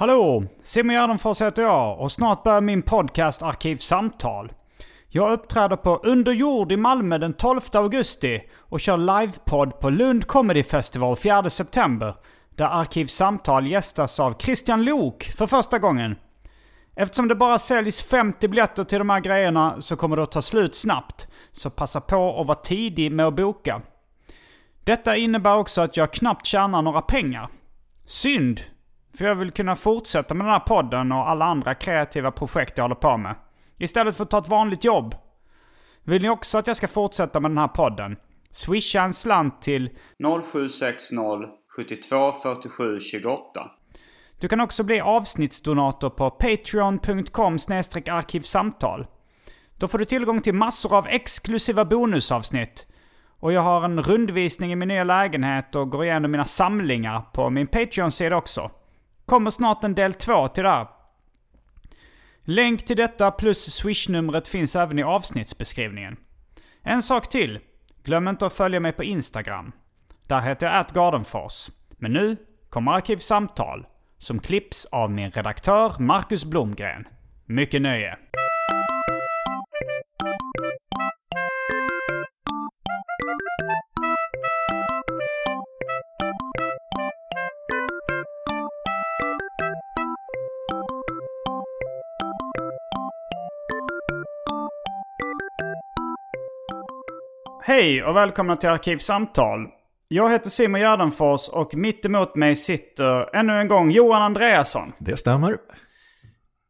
Hallå! Simon Gärdenfors heter jag och snart börjar min podcast Arkivsamtal. Jag uppträder på Underjord i Malmö den 12 augusti och kör livepodd på Lund Comedy Festival 4 september där Arkivsamtal gästas av Christian Lok för första gången. Eftersom det bara säljs 50 biljetter till de här grejerna så kommer det att ta slut snabbt. Så passa på att vara tidig med att boka. Detta innebär också att jag knappt tjänar några pengar. Synd! För jag vill kunna fortsätta med den här podden och alla andra kreativa projekt jag håller på med. Istället för att ta ett vanligt jobb. Vill ni också att jag ska fortsätta med den här podden? Swisha en slant till 0760 72 47 28. Du kan också bli avsnittsdonator på patreon.com arkivsamtal. Då får du tillgång till massor av exklusiva bonusavsnitt. Och jag har en rundvisning i min nya lägenhet och går igenom mina samlingar på min Patreon-sida också. Kommer snart en del två till det här. Länk till detta plus swishnumret finns även i avsnittsbeskrivningen. En sak till. Glöm inte att följa mig på Instagram. Där heter jag atgardenfors. Men nu kommer Arkivsamtal som klipps av min redaktör Marcus Blomgren. Mycket nöje! Hej och välkomna till Arkivsamtal. Jag heter Simon Gärdenfors och mitt emot mig sitter ännu en gång Johan Andreasson. Det stämmer.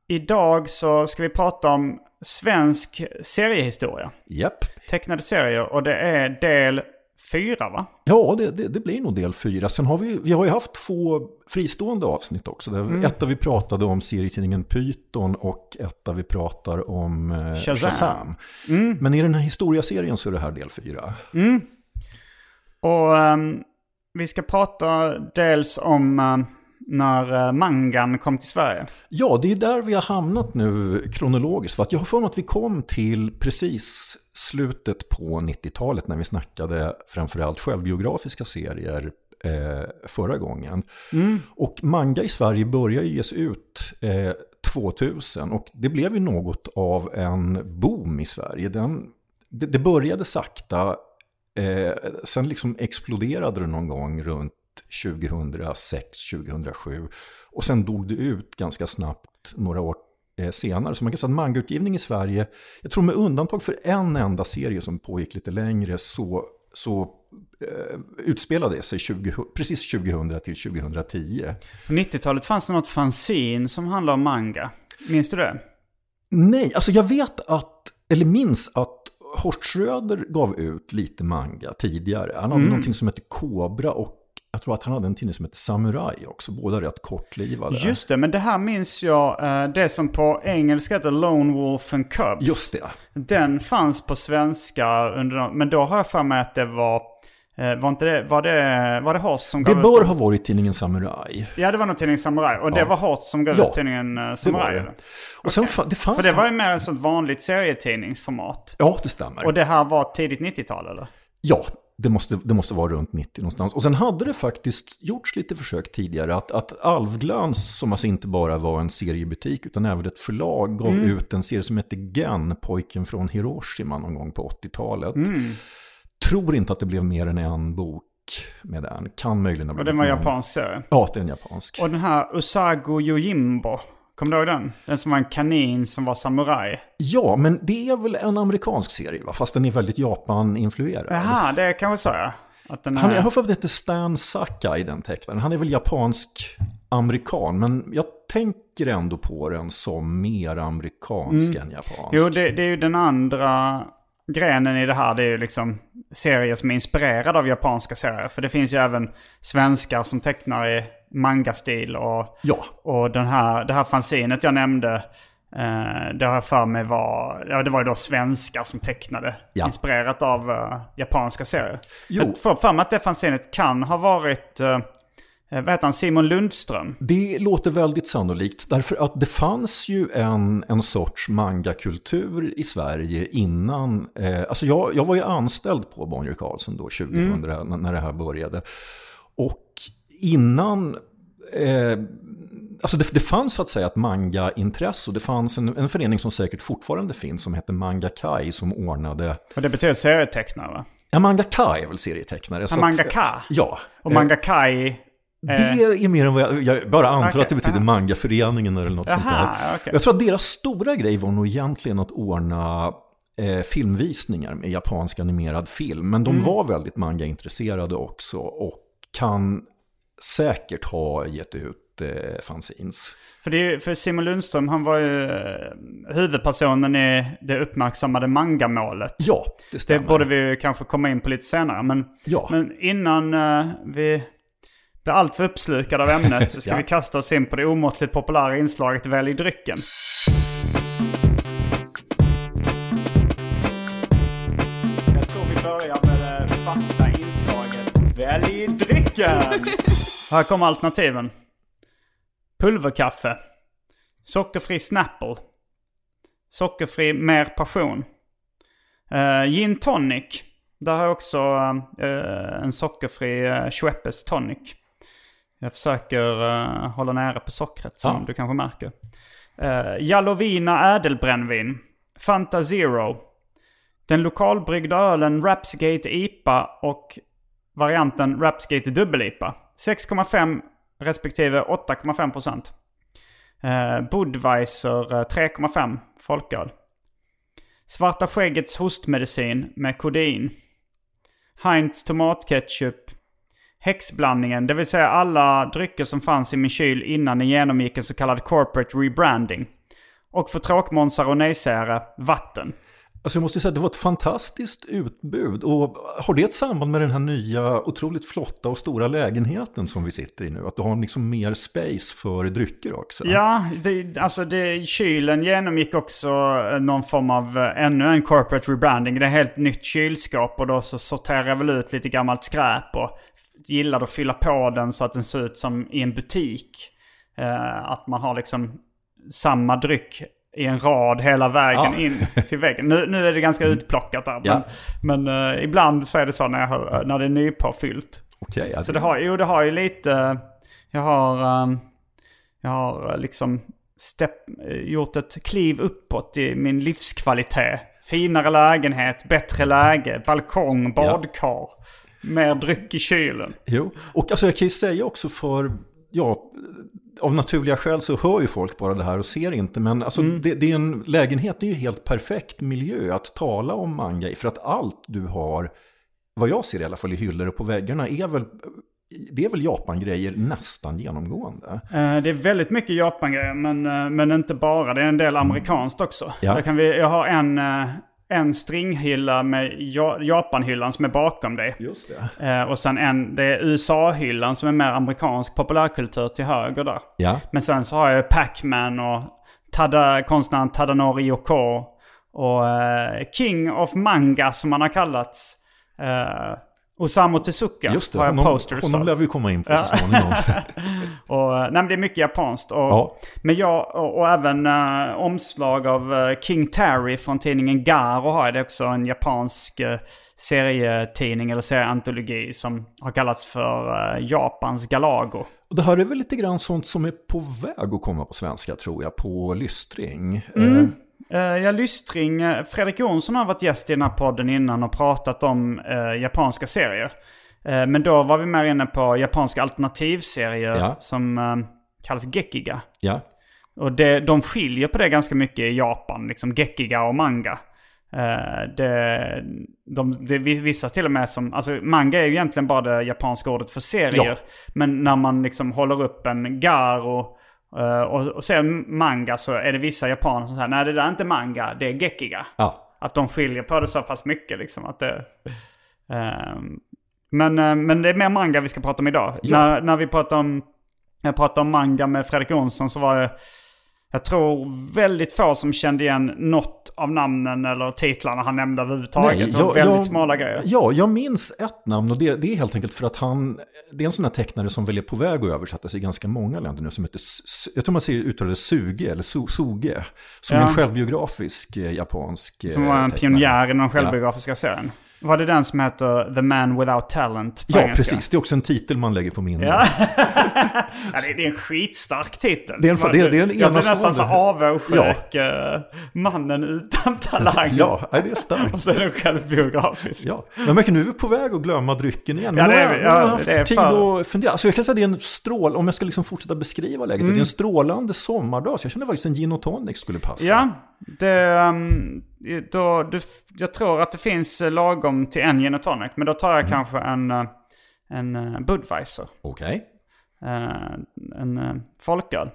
Idag så ska vi prata om svensk seriehistoria. Japp. Tecknade serier och det är del fyra va? Ja, det, det, det, blir nog del fyra. Sen har vi, vi har ju haft två fristående avsnitt också. Mm. Ett där vi pratade om serietidningen Python och ett där vi pratar om eh, Shazam. Shazam. Mm. Men i den här historiaserien så är det här del fyra. Mm. Och um, vi ska prata dels om uh, när uh, mangan kom till Sverige. Ja, det är där vi har hamnat nu kronologiskt. För att jag har för mig att vi kom till precis slutet på 90-talet när vi snackade framförallt självbiografiska serier eh, förra gången. Mm. Och manga i Sverige började ges ut eh, 2000 och det blev ju något av en boom i Sverige. Den, det, det började sakta Eh, sen liksom exploderade det någon gång runt 2006-2007. Och sen dog det ut ganska snabbt några år eh, senare. Så man kan säga att mangautgivning i Sverige, jag tror med undantag för en enda serie som pågick lite längre, så, så eh, utspelade det sig 20, precis 2000 till 2010. På 90-talet fanns det något fanzine som handlade om manga. Minns du det? Nej, alltså jag vet att, eller minns att Horst Schröder gav ut lite manga tidigare. Han hade mm. någonting som hette Kobra och jag tror att han hade en tidning som hette Samurai också, båda rätt kortlivade. Just det, men det här minns jag, eh, det som på engelska heter Lone Wolf and Cubs. Just det. Den fanns på svenska, under, men då har jag för mig att det var Eh, var, inte det, var, det, var det Horst som gav Det bör ut ha varit tidningen Samurai. Ja, det var nog tidningen Samurai. Och ja. det var Horst som gav ja, ut tidningen Samurai? Det var det. Och sen, okay. det fanns För det var ju mer ett sånt vanligt serietidningsformat. Ja, det stämmer. Och det här var tidigt 90-tal eller? Ja, det måste, det måste vara runt 90 någonstans. Och sen hade det faktiskt gjorts lite försök tidigare att, att Alvglans, som alltså inte bara var en seriebutik utan även ett förlag, gav mm. ut en serie som hette Gen, pojken från Hiroshima någon gång på 80-talet. Mm. tror inte att det blev mer än en bok med den. Kan möjligen ha Och blivit den var japansk serie. Ja, det är en japansk. Och den här Usago Yojimbo. Kommer du ihåg den? Den som var en kanin som var samuraj. Ja, men det är väl en amerikansk serie, va? fast den är väldigt Japan-influerad. Jaha, det kan vi säga. Att den Han, jag har för mig att det heter Stan Sakai, den tecknaren. Han är väl japansk-amerikan, men jag tänker ändå på den som mer amerikansk än japansk. Mm. Jo, det, det är ju den andra grenen i det här. Det är ju liksom serier som är inspirerade av japanska serier. För det finns ju även svenskar som tecknar i manga-stil. Och, Ja. och den här, det här fanzinet jag nämnde, eh, det har jag för mig var, ja det var ju då svenskar som tecknade. Ja. Inspirerat av eh, japanska serier. Jo. Jag får för mig att det fanzinet kan ha varit, eh, vad heter han, Simon Lundström. Det låter väldigt sannolikt, därför att det fanns ju en, en sorts mangakultur i Sverige innan. Eh, alltså jag, jag var ju anställd på Bonnier Carlsen då, 2000, när, när det här började. Och innan... Eh, alltså det, det fanns så att säga ett manga-intresse och det fanns en, en förening som säkert fortfarande finns som hette Manga Kai som ordnade... Och det betyder serietecknare va? Ja, Manga Kai är väl serietecknare. Ja, att- mangaka. Ja. Och Eh, Mangakai det är mer än vad jag, jag bara antar Okej, att det betyder aha. mangaföreningen eller något sånt där. Okej. Jag tror att deras stora grej var nog egentligen att ordna eh, filmvisningar med japansk animerad film. Men de Mm. var väldigt manga-intresserade också och kan säkert ha gett ut eh, fanzines. För, det för Simon Lundström, han var ju eh, huvudpersonen i det uppmärksammade mangamålet. Ja, det Det stämmer. borde vi kanske komma in på lite senare. Men, Ja. men innan eh, vi blir alltför uppslukade av ämnet så ska Ja. vi kasta oss in på det omåttligt populära inslaget Välj drycken. Jag tror vi börjar med det fasta inslaget Välj drycken! Här kommer alternativen. Pulverkaffe. Sockerfri Snapple. Sockerfri Mer Passion. Uh, gin tonic. Där har jag också eh, en sockerfri uh, Schweppes tonic. Jag försöker eh, hålla nära på sockret som Ja. du kanske märker. Uh, Jalovina ädelbrännvin. Fanta Zero. Den lokalbryggda ölen Rapsgate IPA och varianten Rapsgate dubbel-IPA. 6,5 respektive 8,5 procent. Eh, Budweiser eh, 3,5 folköl. Svarta skäggets hostmedicin med kodein. Heinz tomatketchup. Häxblandningen, det vill säga alla drycker som fanns i min kyl innan den genomgick en så kallad corporate rebranding. Och för tråkmånsar och nejsägare, vatten. Alltså jag måste säga att det var ett fantastiskt utbud. Och har det ett samband med den här nya otroligt flotta och stora lägenheten som vi sitter i nu? Att du har liksom mer space för drycker också? Ja, det, alltså det, kylen genomgick också eh, någon form av eh, ännu en corporate rebranding. Det är helt nytt kylskåp och då så sorterar jag väl ut lite gammalt skräp och gillar att fylla på den så att den ser ut som i en butik. Eh, att man har liksom samma dryck i en rad hela vägen Ja. in till väggen. Nu, nu är det ganska utplockat där. Ja. Men, men eh, ibland så är det så när, jag, när det är nypåfyllt. Okej, ja, Så det har, jo, det har ju lite... Jag har, um, jag har uh, liksom step, eh, gjort ett kliv uppåt i min livskvalitet. Finare lägenhet, bättre läge, balkong, badkar. Mer dryck i kylen. Jo, och alltså jag kan ju säga också för, ja, av naturliga skäl så hör ju folk bara det här och ser inte. Men alltså Mm. det, det är en lägenhet, det är ju helt perfekt miljö att tala om manga i. För att allt du har, vad jag ser i alla fall i hyllor och på väggarna, är väl, det är väl Japan-grejer nästan genomgående. Eh, Det är väldigt mycket Japan-grejer, men, eh, men inte bara. Det är en del amerikanskt också. Ja. Där kan vi, jag har en, eh, en stringhylla med ja, Japan-hyllan som är bakom dig. Just det. Eh, och sen en, det är USA-hyllan som är mer amerikansk populärkultur till höger där. Ja, Men sen så har jag Pac-Man och Tada, konstnären Tadanori Yoko. Och eh, King of Manga som han har kallats. Eh, Osamu Tezuka just det. har jag Honom, posters honom lär vi komma in på så småningom. Och, nej, men det är mycket japanskt. Och, Ja. Men jag, och, och även eh, omslag av eh, King Terry från tidningen Garo har jag. Det är också en japansk uh, serietidning eller serieantologi som har kallats för Japans Galago. Och det här är väl lite grann sånt som är på väg att komma på svenska tror jag, på lystring. Mm. Eh, jag Lystring, eh, Fredrik Jonsson har varit gäst i den här podden innan och pratat om eh, japanska serier. Men då var vi mer inne på japanska alternativserier Ja. som kallas Gekiga. Ja, Och det, de skiljer på det ganska mycket i Japan, liksom Gekiga och manga. Eh, det, de, det, vissa till och med som, alltså manga är ju egentligen bara det japanska ordet för serier. Ja. Men när man liksom håller upp en garo eh, och, och ser manga så är det vissa japaner som säger nej det där är inte manga, det är Gekiga. ja. Att de skiljer på det så pass mycket liksom. Att det, ehm, men, eh, men det är mer manga vi ska prata om idag. Ja. När, när vi pratade om, jag pratade om manga med Fredrik Jonsson så var det, jag tror väldigt få som kände igen något av namnen eller titlarna han nämnde överhuvudtaget. var jag- väldigt jag- smala grejer. Ja, jag minns ett namn och det, det är helt enkelt för att han, det är en sån här tecknare som väl är på väg att översättas i ganska många länder nu som heter, jag tror man säger uttalar det Suge eller Su- Suge, som Ja. en självbiografisk eh, japansk eh, Som var en tecknare. pionjär i den självbiografiska serien. Var det den som heter The Man Without Talent Ja, engelska? precis. Det är också en titel man lägger på minne. Ja. ja, det, det är en skitstark titel. Det är en- det är- det är en jag blev nästan så avundsjuk. eh, Mannen utan talang. Ja, det är starkt. Och så är den självbiografisk. Ja, men märker nu är vi på väg att glömma drycken igen. Ja, det är vi. nu har Ja, haft det är tid för- att fundera. Alltså jag kan säga att det är en strål, om jag ska liksom fortsätta beskriva läget, det är en strålande sommardag. Så jag känner faktiskt en gin och tonic skulle passa. Ja, det, um, då, du, jag tror att det finns eh, lagom till en gin och tonic. Men då tar jag kanske en, eh, en eh, Budweiser. Okej. Eh, en folköl.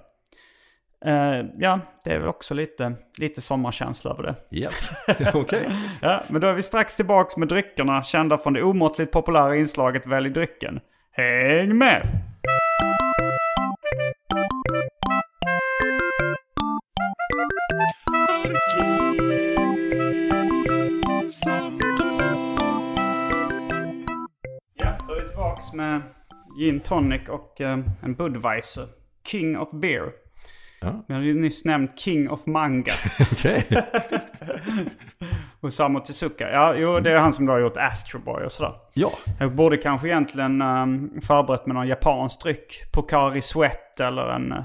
Ja, det är väl också lite, lite sommarkänsla över det. Yes. Okej. Ja, men då är vi strax tillbaks med dryckerna kända från det omåttligt populära inslaget Välj drycken. Häng med! Ja, med gin tonic och eh, en Budweiser. King of beer. Ja. Vi hade ju nyss nämnt King of manga. Okej. Osamu Tezuka. Ja, jo, det är han som då har gjort Astro Boy och sådär. Ja. Jag borde kanske egentligen um, förberett med någon japansk dryck. Pocari Sweat eller en... eh,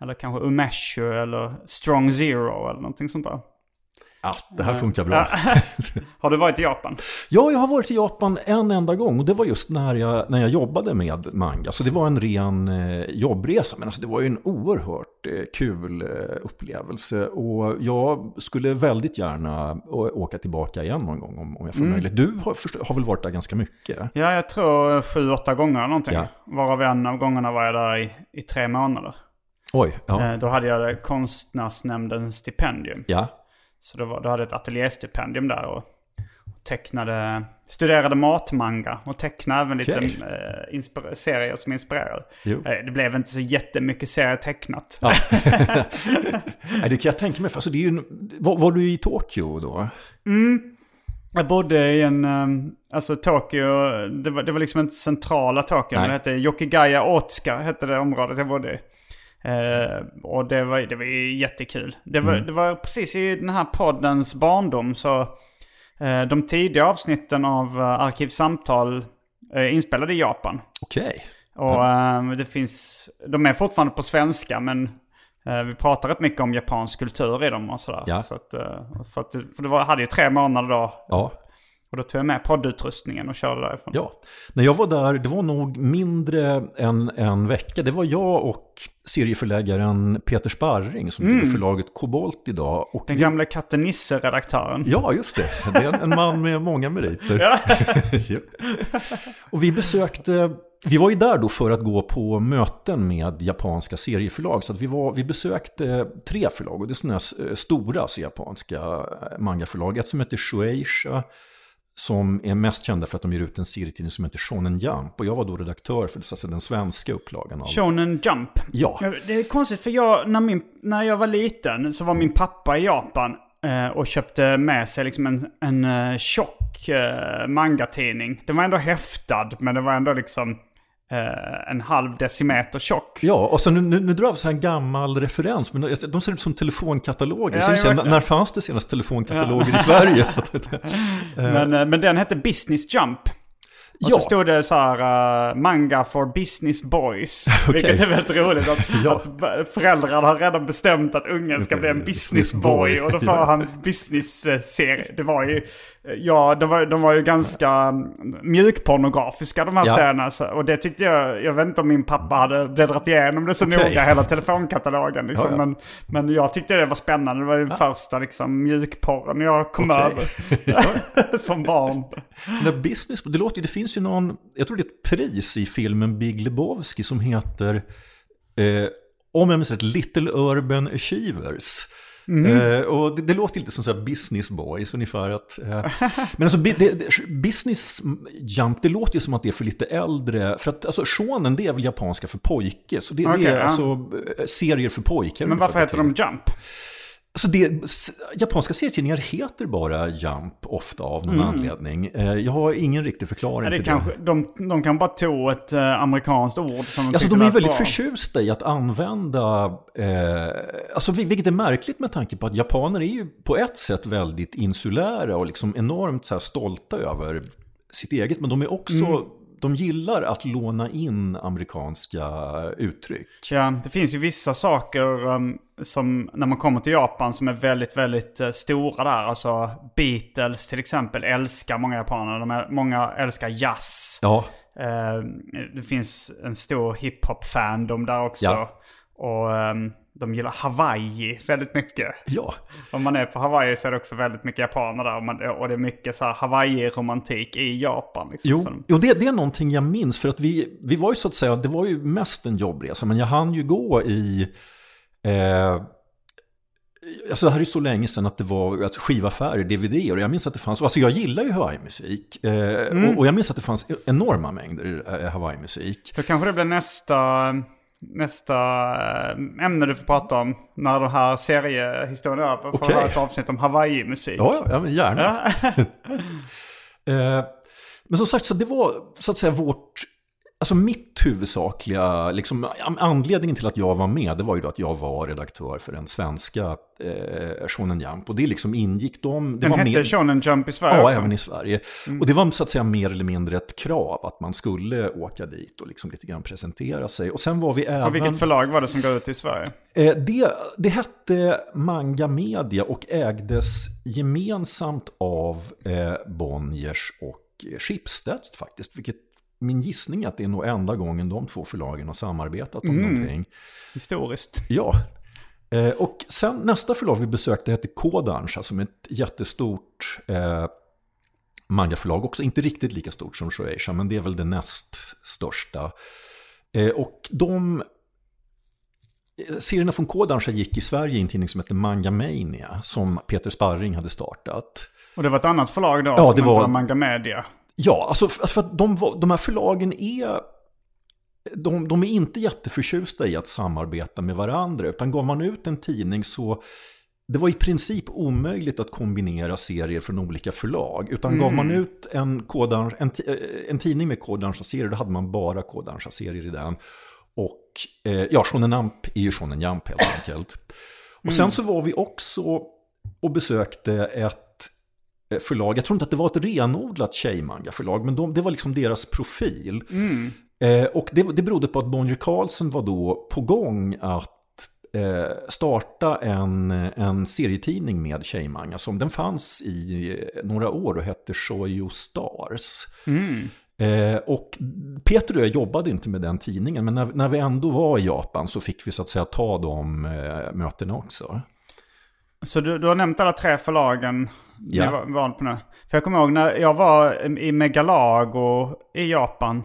Eller kanske Umeshu eller Strong Zero eller någonting sånt där. Ja, det här funkar bra. Har du varit i Japan? Ja, jag har varit i Japan en enda gång och det var just när jag, när jag jobbade med manga. Så det var en ren eh, jobbresa, men alltså det var ju en oerhört eh, kul eh, upplevelse. Och jag skulle väldigt gärna åka tillbaka igen någon gång om, om jag får möjlighet. Du har, har väl varit där ganska mycket? Ja, jag tror sju, åtta gånger eller någonting. Ja. Varav en av gångerna var jag där i, i tre månader. Oj, ja. Då hade jag konstnärsnämndens stipendium. ja. Så då, var, då hade jag ett ateljéstipendium där och tecknade, studerade matmanga och tecknade även lite Okej. eh, serier som inspirerade. Jo. Eh, det blev inte så jättemycket serier tecknat. Ja. Det kan jag tänka mig. Alltså, det är ju var, var du i Tokyo då? Jag bodde i en, um, alltså Tokyo, det var, det var liksom inte centrala Tokyo, Nej. men det hette Yokigaya Otsuka, hette det området jag bodde i. Eh, och det var, det var ju jättekul. Det var, det var precis i den här poddens barndom så eh, de tidiga avsnitten av uh, Arkivsamtal uh, inspelade i Japan. Okej. Och eh, det finns, de är fortfarande på svenska men vi pratar rätt mycket om japansk kultur i dem och sådär. Ja. Så att, för att, för det var, hade ju tre månader då Ja. Och då tog jag med poddutrustningen och körde därifrån. Ja, när jag var där, det var nog mindre än en vecka. Det var jag och serieförläggaren Peter Sparring som driver förlaget Kobolt idag. Och Den vi, gamla katten Nisse-redaktören. ja, just det. Det är en, man med många meriter. Ja. och vi besökte, vi var ju där då för att gå på möten med japanska serieförlag. Så att vi, var, vi besökte tre förlag och det är sådana här stora alltså, japanska eh, mangaförlag. Ett som heter Shueisha som är mest kända för att de ger ut en serietidning som heter Shonen Jump. Och jag var då redaktör för så säga, den svenska upplagan av... Shonen Jump. Ja, Det är konstigt för jag, när, min, när jag var liten så var min pappa i Japan eh, och köpte med sig liksom en, en eh, tjock eh, mangatidning. Den var ändå häftad men det var ändå liksom eh, en halv decimeter tjock. ja och så nu, nu, nu drar vi så en gammal referens, men de ser ut som telefonkataloger. Ja, så ja, när fanns det senast telefonkataloger i Sverige? Att, Men, eh, men den hette Business Jump. Och Ja. så stod det så här, eh, manga for business boys. Okej. Vilket är väldigt roligt att, Ja. att föräldrarna har redan bestämt att ungen ska bli en business boy. Och då får Ja. han business-serie. Det var ju, ja, de var, de var ju ganska mjukpornografiska de här Ja. serierna. Och det tyckte jag, jag vet inte om min pappa hade bläddrat igenom det så Okej. noga, hela telefonkatalogen. Liksom. Ja, ja. Men, men jag tyckte det var spännande. Det var ju första liksom, mjukporren jag kom Okej. över som barn. Den business, det låter det finns ju någon, jag tror det är ett pris i filmen Big Lebowski som heter, eh, om jag minns rätt, Little Urban Achievers. Eh, och det, det låter lite som så här business boys ungefär. Att, eh, men alltså bi- det, det, business jump, det låter ju som att det är för lite äldre. För att alltså, shonen det är väl japanska för pojke. Så det, det Okej, är ja. alltså eh, serier för pojkar. Men varför heter de Jump? Alltså det, japanska serietidningar heter bara Jump ofta av någon anledning. Eh, Jag har ingen riktig förklaring det till kanske, de, de kan bara ta ett eh, amerikanskt ord som de Alltså de är väldigt bra. förtjusta i att använda, eh, alltså vil- vilket är märkligt med tanke på att japaner är ju på ett sätt väldigt insulära och liksom enormt så här stolta över sitt eget. Men de är också, Mm. De gillar att låna in amerikanska uttryck. Ja, det finns ju vissa saker um, som när man kommer till Japan som är väldigt, väldigt eh, stora där. Alltså Beatles till exempel älskar många japaner. De är, många älskar jazz. Ja, Eh, det finns en stor hiphop-fandom där också. Ja. Och ehm, de gillar Hawaii väldigt mycket. ja. Om man är på Hawaii så är det också väldigt mycket japaner där. Och, man, och det är mycket så här Hawaii-romantik i Japan. Liksom. Jo, jo det, det är någonting jag minns för att vi, vi var ju så att säga, det var ju mest en jobbresa, men jag hann ju gå i, eh, alltså det här är så länge sedan att det var alltså, skivaffärer, DVD och jag minns att det fanns, alltså jag gillar ju Hawaii-musik eh, och, och jag minns att det fanns enorma mängder eh, Hawaii-musik. Då kanske det blir nästa, nästa eh, ämne du får prata om när den här seriehistorien är över. Får Okej. ha ett avsnitt om Hawaii-musik. Ja, ja, men gärna. Eh, men som sagt, så det var så att säga vårt, alltså mitt huvudsakliga, liksom anledningen till att jag var med, det var ju då att jag var redaktör för den svenska eh, Shonen Jump. Och det liksom ingick de, det Den var hette mer, Shonen Jump i Sverige Ja, också. även i Sverige. Och det var så att säga mer eller mindre ett krav att man skulle åka dit och liksom lite grann presentera sig. Och sen var vi även... Och vilket förlag var det som gav ut i Sverige? Eh, Det, det hette Manga Media och ägdes gemensamt av eh, Bonniers och Schibsted faktiskt. Vilket min gissning är att det är nog enda gången de två förlagen har samarbetat om någonting. Historiskt. Ja. Eh, och sen nästa förlag vi besökte hette Kodansha som är ett jättestort eh, mangaförlag. Också inte riktigt lika stort som Shueisha men det är väl det näst största. Eh, och de Serierna från Kodansha gick i Sverige i en tidning som heter Manga Mania som Peter Sparring hade startat. Och det var ett annat förlag då Ja, som det var Manga Media. Ja, alltså alltså för att de, de här förlagen är... De, de är inte jätteförtjusta i att samarbeta med varandra, utan gav man ut en tidning så... Det var i princip omöjligt att kombinera serier från olika förlag. Utan gav man ut en, Kodansha, en, eh, en tidning med Kodansha-serier, då hade man bara Kodansha-serier i den. Och eh, ja, Shonen Jump är ju Shonen Jump helt enkelt. Och sen så var vi också och besökte ett förlag. Jag tror inte att det var ett renodlat tjejmanga-förlag, men de, det var liksom deras profil. Eh, och det, det berodde på att Bonnier Carlsen var då på gång att eh, starta en, en serietidning med tjejmanga. Som den fanns i eh, några år och hette Shoyo Stars. Eh, och Peter och jag jobbade inte med den tidningen, men när, när vi ändå var i Japan så fick vi så att säga ta de eh, mötena också. Så du, du har nämnt alla tre förlagen Ja. ni var, var på nu. För jag kommer ihåg när jag var i Megalago i Japan.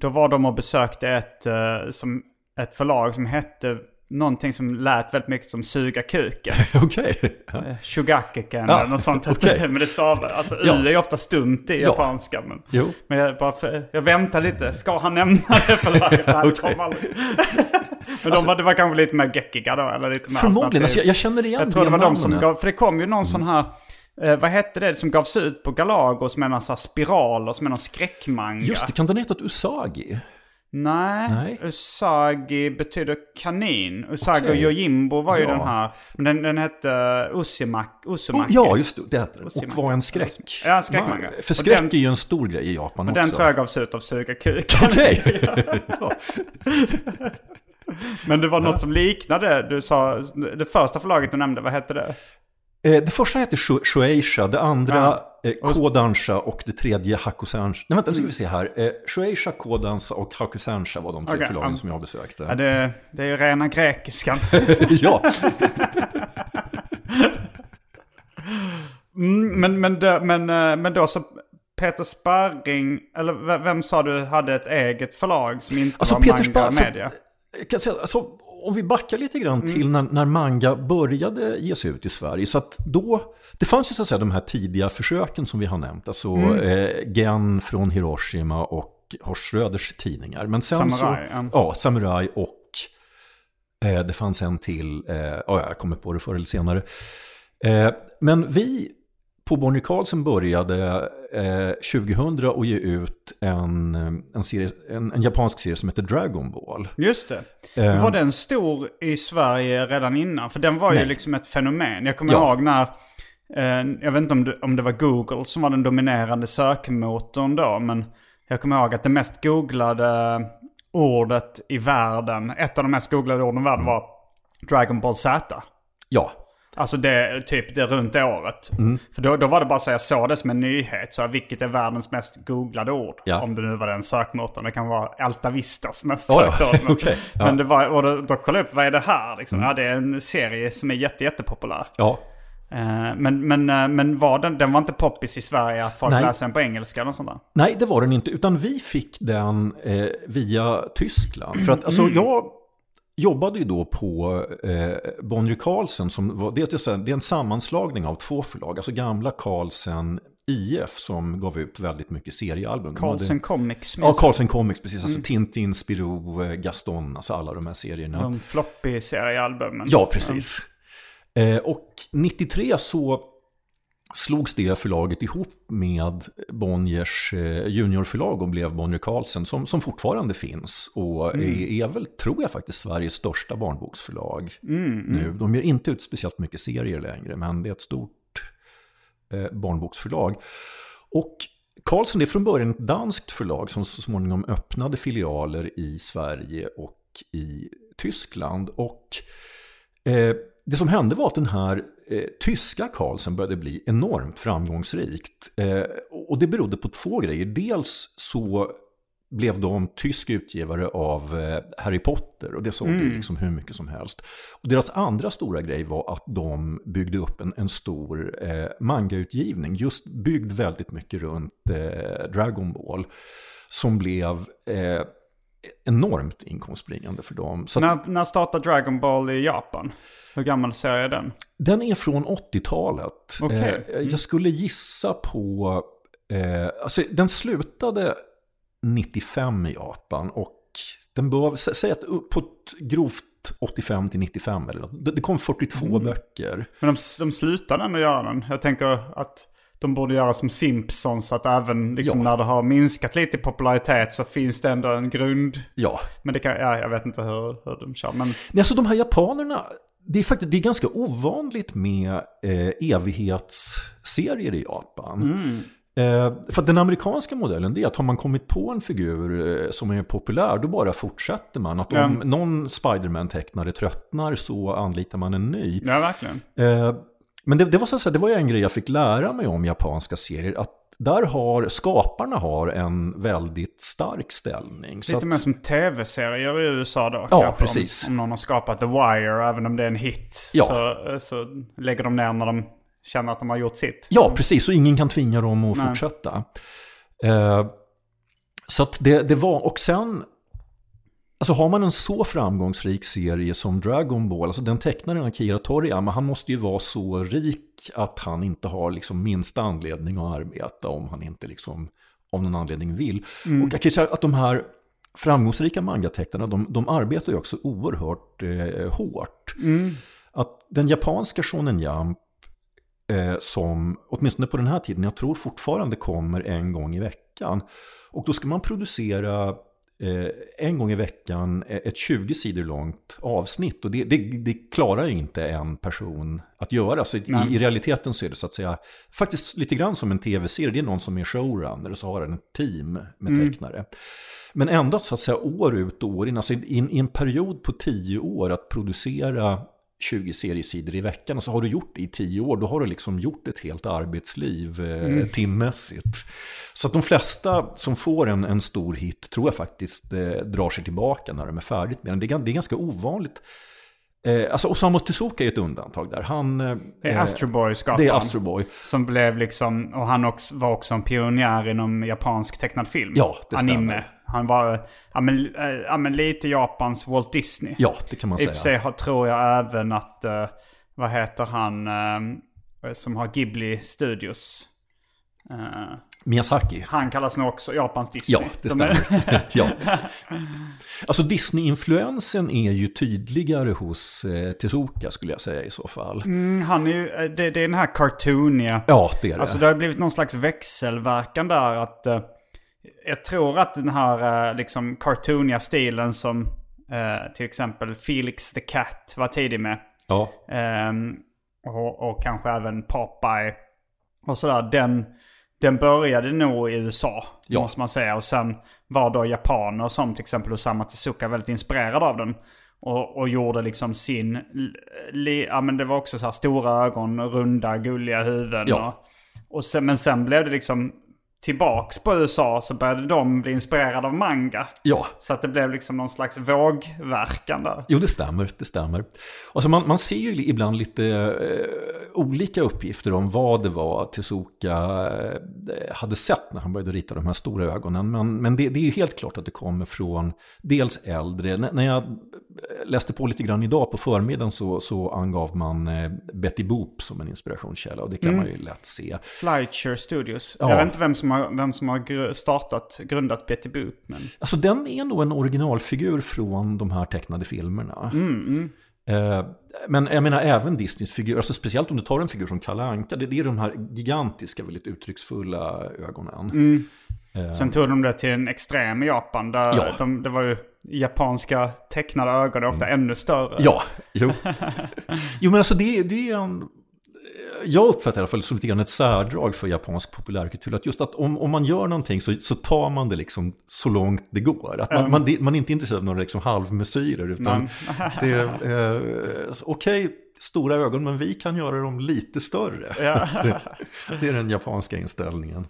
Då var de och besökte ett, eh, som, ett förlag som hette någonting som lät väldigt mycket som suga kuken. Okej. Ja. Eh, Shugakeken Ja, eller något sånt. okej. Men det stavar, alltså U Ja. är ju ofta stumt i Ja. japanska. Men, Jo. men jag, bara för, jag väntar lite. Ska han nämna det förlaget? Det Men de var, det var kanske lite mer geckiga då? Eller lite mer Förmodligen, alltså jag, jag känner igen Jag tror det var de som gav, för det kom ju någon sån här, eh, vad hette det som gavs ut på Galago som är sån här spiraler som är någon skräckmanga. Just det, kan den heta Usagi? Nej, Nej. Usagi betyder kanin. Usagi Okej. och Yojimbo var ju Ja. den här. Men den, den hette Usimak, Oh, Usumaki. ja, just det. Det heter den. Och var en skräck. Ja, skräckmanga. För Och skräck den- är ju en stor grej i Japan Och också. den tror jag gavs ut av Suga kuken. Okej. ja. Men det var något som liknade. Du sa, det första förlaget du nämnde, vad hette det? Eh, Det första heter Shu- Shueisha, det andra Ja. eh, Kodansha och det tredje Hakusansha. Nej, vänta, nu ska vi se här. Eh, Shueisha, Kodansha och Hakusansha var de tre Okej, förlagen som jag besökte. Ja, det, det är ju rena grekiskan. ja, Mm, men, men, men, eh, men då så Peter Sparring, eller vem sa du hade ett eget förlag som inte Alltså var Peter manga för- media? jag kan säga, alltså, om vi backar lite grann Mm. till när, när manga började ges ut i Sverige. Så att då, det fanns ju så att säga de här tidiga försöken som vi har nämnt. Alltså Mm. eh, Gen från Hiroshima och Horst Schröders tidningar. Men sen Samurai, så, ja. ja, Samurai och eh, det fanns en till, eh, ja, jag kommer på det förr eller senare. Eh, men vi på Bonnier Carlsen började eh, 2000 att ge ut en, en, serie, en, en japansk serie som heter Dragon Ball. Just det. Eh. Var den stor i Sverige redan innan? För den var ju Nej. liksom ett fenomen. Jag kommer Ja. ihåg när, eh, jag vet inte om det, om det var Google som var den dominerande sökmotorn då, men jag kommer ihåg att det mest googlade ordet i världen, ett av de mest googlade orden i världen Mm. var Dragon Ball Z. Ja, Alltså det, typ det runt det året. Mm. För då, då var det bara så jag såg det som en nyhet. Så här, vilket är världens mest googlade ord? Ja. Om det nu var den sökmotorn. Det kan vara Alta Vistas mest ja. sökta ord. Men, Okej, ja. Mm. men det var, och då, då kollade jag upp, vad är det här? Liksom. Ja, det är en serie som är jätte, jättepopulär. ja. Eh, men men, eh, men var den, den var inte poppis i Sverige att folk Nej. läser den på engelska eller sånt där? Nej, det var den inte, utan vi fick den eh, via Tyskland. För att alltså, jag jobbade ju då på eh, Bonnier Carlsen, som var, det, är, en sammanslagning av två förlag, alltså gamla Carlsen IF som gav ut väldigt mycket seriealbum. Carlsen Comics. Ja, Carlsen Comics, precis. Alltså Tintin, Spirou, eh, Gaston, alltså alla de här serierna. De floppy-seriealbumen. Ja, precis. Eh, och 93 så slogs det förlaget ihop med Bonniers eh, juniorförlag och blev Bonnier Carlsen som, som fortfarande finns och är, är väl, tror jag faktiskt, Sveriges största barnboksförlag nu. De ger inte ut speciellt mycket serier längre, men det är ett stort eh, barnboksförlag. Och Carlsen är från början ett danskt förlag som så småningom öppnade filialer i Sverige och i Tyskland. Och eh, det som hände var att den här eh, tyska Carlsen började bli enormt framgångsrikt. Eh, och det berodde på två grejer. Dels så blev de tysk utgivare av eh, Harry Potter och det sålde ju liksom hur mycket som helst. Och deras andra stora grej var att de byggde upp en, en stor eh, mangautgivning, just byggd väldigt mycket runt eh, Dragon Ball, som blev eh, enormt inkomstbringande för dem. Så När, när startade Dragon Ball i Japan? Hur gammal serie är den? den är från 80-talet. Okej. Eh, jag skulle gissa på... Eh, alltså, den slutade 95 i Japan och den bör, sä- säg att på ett grovt 85 till 95 eller något. Det, det kom 42 Mm. böcker. Men de, de slutade ändå göra den. Jag tänker att de borde göra som Simpsons. Att även liksom Ja. när det har minskat lite i popularitet så finns det ändå en grund. Ja, Men det kan, ja, jag vet inte hur, hur de kör. Men Nej, alltså de här japanerna, det är faktiskt det är ganska ovanligt med eh, evighetsserier i Japan. Eh, för att den amerikanska modellen det är att har man kommit på en figur eh, som är populär, då bara fortsätter man. Att om Ja. någon Spiderman-tecknare tröttnar så anlitar man en ny. ja, verkligen. Men det, det, var så att säga, det var en grej jag fick lära mig om japanska serier. Att där har skaparna har en väldigt stark ställning. Så Lite att, mer som tv-serier i USA då. Ja, kanske. precis. Om, om någon har skapat The Wire, även om det är en hit. Ja. Så, så lägger de ner när de känner att de har gjort sitt. Ja, precis. Så ingen kan tvinga dem att Nej. fortsätta. Eh, så det, det var, och sen, alltså har man en så framgångsrik serie som Dragon Ball, alltså den tecknaren Akira Toriyama, han måste ju vara så rik att han inte har liksom minsta anledning att arbeta om han inte liksom av någon anledning vill. Och jag kan säga att de här framgångsrika mangatecknarna, de, de arbetar ju också oerhört eh, hårt. Att den japanska Shonen Jump eh, som, åtminstone på den här tiden, jag tror fortfarande kommer en gång i veckan. Och då ska man producera en gång i veckan ett 20 sidor långt avsnitt. Och det, det, det klarar inte en person att göra. Så i, i, realiteten så är det så att säga faktiskt lite grann som en tv-serie. Det är någon som är showrunner och så har den ett team med mm. tecknare. Men ändå så att säga år ut och år in, alltså i, i en period på tio år att producera 20 seriesidor i veckan och så har du gjort det i 10 år, då har du liksom gjort ett helt arbetsliv eh, mm. timmässigt. Så att de flesta som får en, en stor hit tror jag faktiskt eh, drar sig tillbaka när de är färdigt med den. Det är, det är ganska ovanligt. Eh, alltså Osamu Tezuka är ett undantag där. Han, eh, det är Astro Boy skaparen. Det är Astro Boy. Som blev liksom, och han också, var också en pionjär inom japansk tecknad film. Ja, det stämmer. Anime. Han var ja, men, äh, ja, men lite Japans Walt Disney. Ja, det kan man säga. I och för sig tror jag även att, uh, vad heter han uh, som har Ghibli Studios? Uh, Miyazaki. Han kallas nog också Japans Disney. Ja, det stämmer. ja. Alltså Disney-influensen är ju tydligare hos eh, Tezuka skulle jag säga i så fall. Mm, han är ju, det, det, är den här cartooniga. Ja, det är det. Alltså det har blivit någon slags växelverkan där att uh, jag tror att den här uh, liksom cartooniga stilen som uh, till exempel Felix the Cat var tidig med. Ja. Um, och, och kanske även Popeye och sådär. Den den började nog i USA, ja. måste man säga. Och sen var då japaner som till exempel Osama Tezuka väldigt inspirerad av den. Och, och gjorde liksom sin, li, ja men det var också så här stora ögon, runda, gulliga huvuden. Ja. Och, och sen, men sen blev det liksom tillbaks på USA så började de bli inspirerade av manga. Ja. Så att det blev liksom någon slags vågverkan där. Jo, det stämmer. Det stämmer. Alltså man, man ser ju ibland lite eh, olika uppgifter om vad det var Tezuka eh, hade sett när han började rita de här stora ögonen. Men, men det, det är ju helt klart att det kommer från dels äldre. N när jag läste på lite grann idag på förmiddagen så, så angav man eh, Betty Boop som en inspirationskälla. Och det kan mm. man ju lätt se. Flightshare Studios. Ja. Jag vet inte vem som har, vem som har startat, grundat Betty Boop. Men... Alltså den är nog en originalfigur från de här tecknade filmerna. Mm, mm. Eh, men jag menar även Disneys figur, alltså speciellt om du tar en figur som Kalle Anka, det, det är de här gigantiska, väldigt uttrycksfulla ögonen. Mm. Eh. Sen tog de det till en extrem i Japan, där ja. de, det var ju japanska tecknade ögon är ofta mm. ännu större. Ja, jo. jo men alltså det, det är en... Jag uppfattar i alla fall som lite grann ett särdrag för japansk populärkultur. Att just att om, om man gör någonting så, så tar man det liksom så långt det går. Att man, mm. man, man, är inte intresserad av några liksom halvmesyrer. Utan det är, eh, okej, okay, stora ögon, men vi kan göra dem lite större. Ja. det, det, är den japanska inställningen.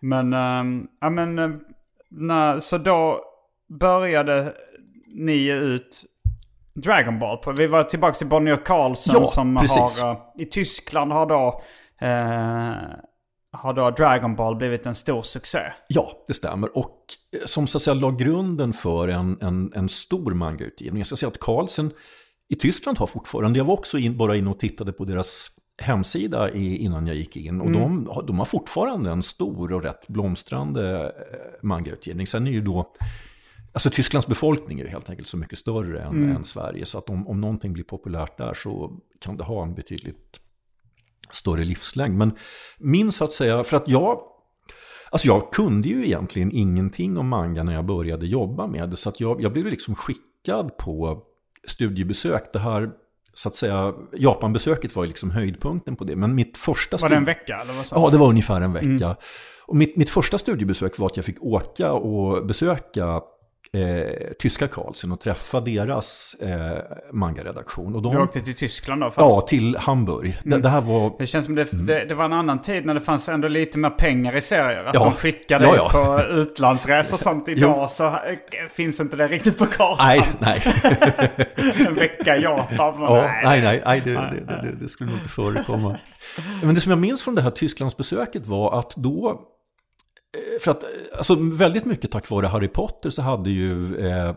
men, ähm, ja men eh, när, så då började ni ut Dragon Ball. På. Vi var tillbaka till Bonnier Carlsen ja, som precis. har... Uh, I Tyskland har då... Uh, har då Dragon Ball blivit en stor succé. Ja, det stämmer. Och eh, som så att säga la grunden för en, en, en stor mangautgivning. Jag ska säga att Carlsen i Tyskland har fortfarande, jag var också in, bara inne och tittade på deras hemsida innan jag gick in. Och mm. de, de har fortfarande en stor och rätt blomstrande eh, mangautgivning. Sen är ju då, alltså Tysklands befolkning är ju helt enkelt så mycket större än, mm. än Sverige. Så att om, om någonting blir populärt där så kan det ha en betydligt större livslängd. Men min så att säga, för att jag Alltså jag kunde ju egentligen ingenting om manga när jag började jobba med det. Så att jag, jag blev liksom skickad på studiebesök. Det här så att säga, Japanbesöket var ju liksom höjdpunkten på det. Men mitt första... Var det en vecka? Eller vad ja, det var ungefär en vecka. Mm. Och mitt, mitt första studiebesök var att jag fick åka och besöka eh, tyska Karlsson och träffa deras eh, mangaredaktion. Och de, du åkte till Tyskland då? Fast? Ja, till Hamburg. Mm. Det, det, här var... Det känns som det, mm. det, det, var en annan tid när det fanns ändå lite mer pengar i serier. Att ja. de skickade ja, ja. på utlandsresor sånt. Idag så eh, finns inte det riktigt på kartan. Nej, nej. en vecka i Japan. Ja, nej, nej, nej, det, det, det skulle nog inte förekomma. Men det som jag minns från det här Tysklandsbesöket var att då för att, eh, alltså väldigt mycket tack vare Harry Potter så hade ju eh,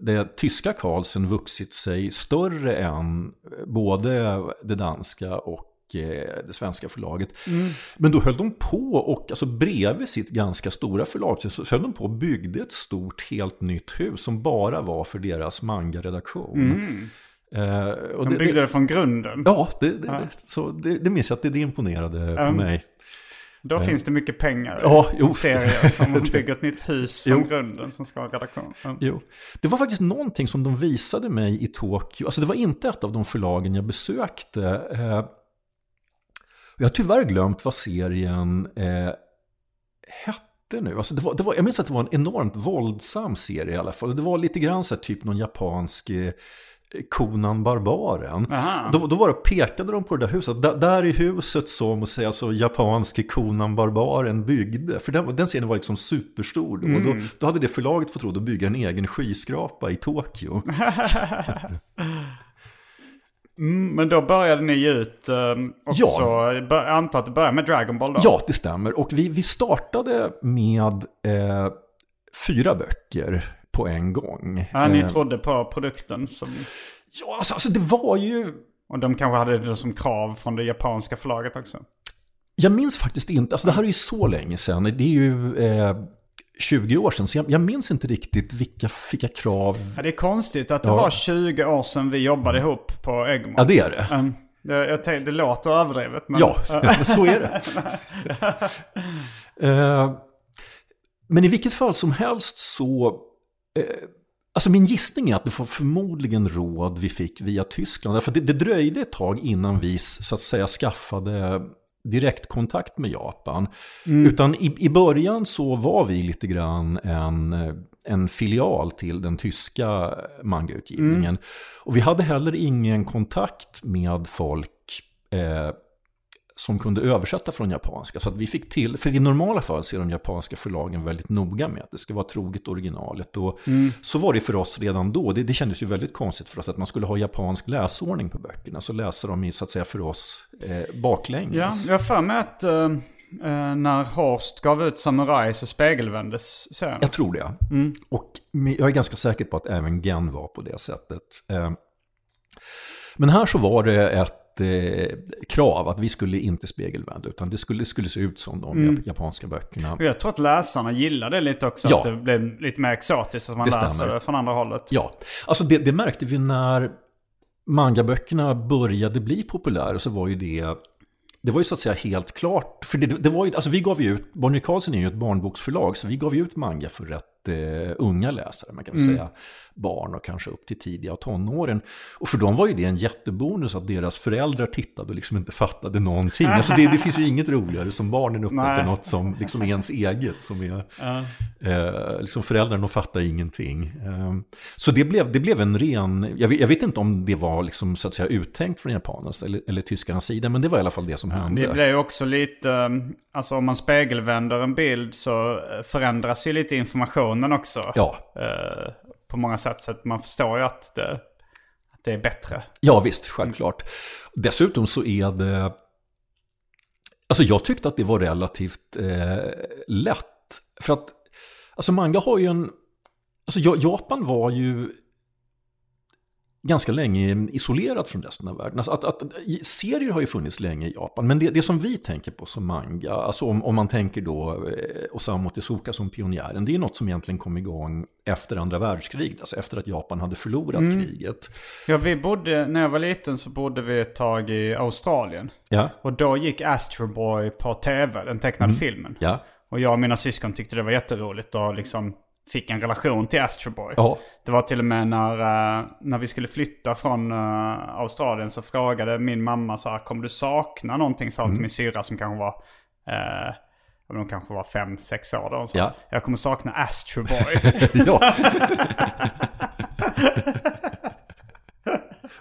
det tyska Karlsen vuxit sig större än eh, både det danska och det svenska förlaget. Mm. Men då höll de på och alltså bredvid sitt ganska stora förlag så höll de på och byggde ett stort helt nytt hus som bara var för deras manga-redaktion. Mm. Eh, de byggde det, det, från grunden? Ja, det, det, ja. Så det, det minns jag att det, imponerade mm. på mig. Då finns det mycket pengar Ja, i jo. serier. Om man bygger ett nytt hus från Jo. grunden som ska ha redaktion. Mm. Jo. Det var faktiskt någonting som de visade mig i Tokyo. Alltså det var inte ett av de förlagen jag besökte. Eh, jag har tyvärr glömt vad serien eh, hette nu. Alltså det var, det var, jag minns att det var en enormt våldsam serie i alla fall. Det var lite grann så här, typ någon japansk eh, Conan Barbaren. Då, då var det, pekade de på det där huset. Där, där i huset säga, alltså, japanske Conan Barbaren byggde. För den, den serien var liksom superstor. då. Och då, då hade det förlaget fått råd att bygga en egen skyskrapa i Tokyo. Mm, men då började ni ge ut um, också, Ja. antar att det började med Dragon Ball då? Ja, det stämmer. Och vi, vi startade med eh, fyra böcker på en gång. Ja, ni Eh, trodde på produkten som, ja, alltså, alltså det var ju... och de kanske hade det som krav från det japanska förlaget också. Jag minns faktiskt inte, alltså det här är ju så länge sedan, det är ju eh, 20 år sedan, så jag, jag minns inte riktigt vilka, vilka krav... Ja, det är konstigt att det Ja. var 20 år sedan vi jobbade ihop på Egmont. Ja, det är det. Um, jag, jag tänkte, det låter överdrivet men... Ja, så är det. Eh, men i vilket fall som helst så... eh, Alltså min gissning är att det var förmodligen råd vi fick via Tyskland. För det, det dröjde ett tag innan vi så att säga skaffade direktkontakt med Japan. Utan i, i början så var vi lite grann en, en filial till den tyska mangautgivningen. Och vi hade heller ingen kontakt med folk eh, som kunde översätta från japanska. Så att vi fick till, för i normala fall så är de japanska förlagen väldigt noga med att det ska vara troget originalet. Och så var det för oss redan då. Det, det kändes ju väldigt konstigt för oss att man skulle ha japansk läsordning på böckerna. Så läser de ju så att säga för oss eh, baklänges. Ja, jag för mig att eh, eh, när Horst gav ut Samurai så spegelvändes serien. Jag tror det. Och men jag är ganska säker på att även Gen var på det sättet. Eh, Men här så var det ett eh, krav att vi skulle inte spegelvända, utan det skulle, skulle se ut som de japanska böckerna. Och Jag tror att läsarna gillade det lite också. Ja. Att det blev lite mer exotiskt. Att man Det läser stämmer. det från andra hållet. Ja, alltså det, det märkte vi när mangaböckerna började bli populära så var ju det det var ju så att säga helt klart, för det, det var ju, alltså vi gav ju ut, Bonnier Carlsen är ju ett barnboksförlag, så vi gav ju ut manga för rätt unga läsare, man kan väl säga barn och kanske upp till tidiga tonåren. Och för dem var ju det en jättebonus att deras föräldrar tittade och liksom inte fattade någonting. Alltså det, det finns ju inget roligare som barnen Nej. något som liksom är ens eget, som är Eh, liksom föräldrarna fattar ingenting. Eh, så det blev, det blev en ren, jag vet, jag vet inte om det var liksom, så att säga uttänkt från japanernas eller, eller tyskarnas sida, men det var i alla fall det som hände. Det ju också lite, eh, alltså om man spegelvänder en bild så eh, förändras ju lite informationen också. Ja, Eh, på många sätt. Så att man förstår ju att det, att det är bättre. ja, visst, självklart. Dessutom så är det, alltså jag tyckte att det var relativt eh, lätt. För att, alltså manga har ju en, alltså Ja- Japan var ju ganska länge isolerat från resten av världen. Alltså att, att, serier har ju funnits länge i Japan, men det, det som vi tänker på som manga, alltså om, om man tänker då eh, Osamu Tezuka som pionjären, det är något som egentligen kom igång efter andra världskriget, alltså efter att Japan hade förlorat kriget. Ja, vi bodde, när jag var liten så bodde vi ett tag i Australien. Ja, Och då gick Astro Boy på tv, den tecknade filmen. ja, Och jag och mina syskon tyckte det var jätteroligt och liksom fick en relation till Astro Boy. ja. Det var till och med när, eh, när vi skulle flytta från eh, Australien så frågade min mamma så här, kommer du sakna någonting? Sa hon till min syrra som kanske var, eh, hon kanske var fem, sex år då. Sa, Ja. Jag kommer sakna Astro Boy.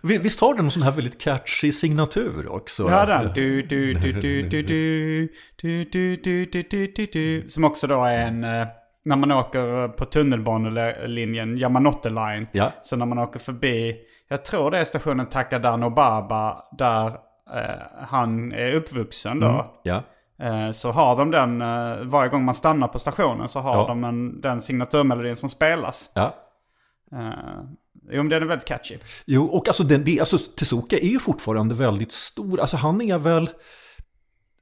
Visst har den en sån här väldigt catchy signatur också? ja, den. Du, du, du, du, du, du, du, du, du, du, du, du, du. Som också då är en, eh, när man åker på tunnelbanelinjen Yamanote Line. Ja. Så när man åker förbi, jag tror det är stationen Takadano Baba där eh, han är uppvuxen då. Ja, Eh, så har de den, eh, varje gång man stannar på stationen så har Ja. de en, den signaturmelodin som spelas. ja. Eh, jo men den är väldigt catchy. Jo, och alltså, den, alltså Tezuka är ju fortfarande väldigt stor. Alltså han är väl...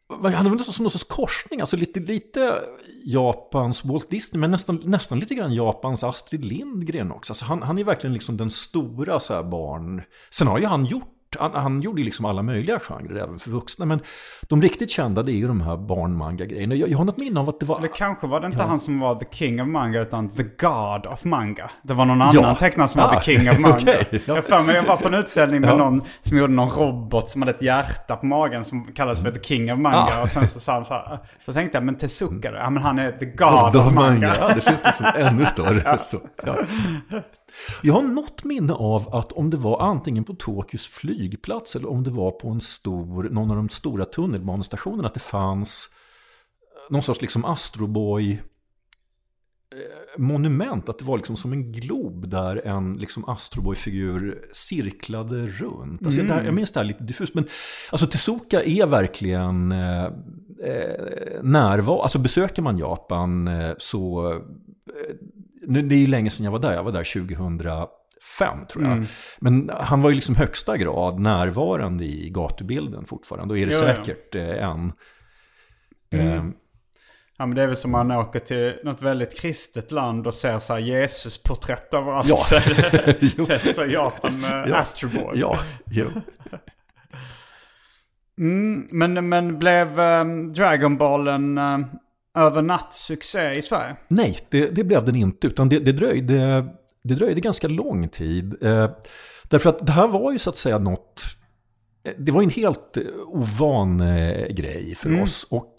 Han är väl som någon sorts korsning, alltså lite, lite Japans Walt Disney, men nästan, nästan lite grann Japans Astrid Lindgren också. Alltså han, han är verkligen liksom den stora så här barn... Sen har ju han gjort gjort. Han, han gjorde ju liksom alla möjliga genrer även för vuxna. Men de riktigt kända det är ju de här barnmanga-grejerna. Jag, jag har något minne av att det var... Eller kanske var det inte ja. han som var the king of manga utan the god of manga. Det var någon annan ja. tecknare som ah. var the king of manga. okay. ja. Jag för mig jag var på en utställning med någon som gjorde någon robot som hade ett hjärta på magen som kallades för the king of manga. Ah. Och sen så sa han så här. Så tänkte jag, men Tezuka då? Ja men han är the god, god of, manga. manga. Det finns liksom ännu större. så, ja. Jag har något minne av att om det var antingen på Tokyos flygplats eller om det var på en stor, någon av de stora tunnelbanestationerna att det fanns någon sorts liksom Astroboy eh, monument, att det var liksom som en glob där en liksom Astroboy-figur cirklade runt. Alltså mm. där, jag minns det här lite diffust, men alltså Tezuka är verkligen eh, eh närvaro, alltså besöker man Japan eh, så eh, nu, det är ju länge sedan jag var där, jag var där 2005 tror jag. Mm. Men han var ju liksom högsta grad närvarande i gatubilden fortfarande och är det jo, säkert ja. Eh, än. Mm. Eh. Ja men det är väl som man åker till något väldigt kristet land och ser så här Jesus-porträtt överallt. Ja. Sett så Japan med ja. Astro Boy. Ja, jo. Mm, men, men blev um, Dragon Ballen um, övernattsuccé i Sverige? Nej, det, det blev den inte. Utan det, det, dröjde, det dröjde ganska lång tid. Eh, därför att det här var ju så att säga något... Det var en helt ovan eh, grej för mm. oss. Och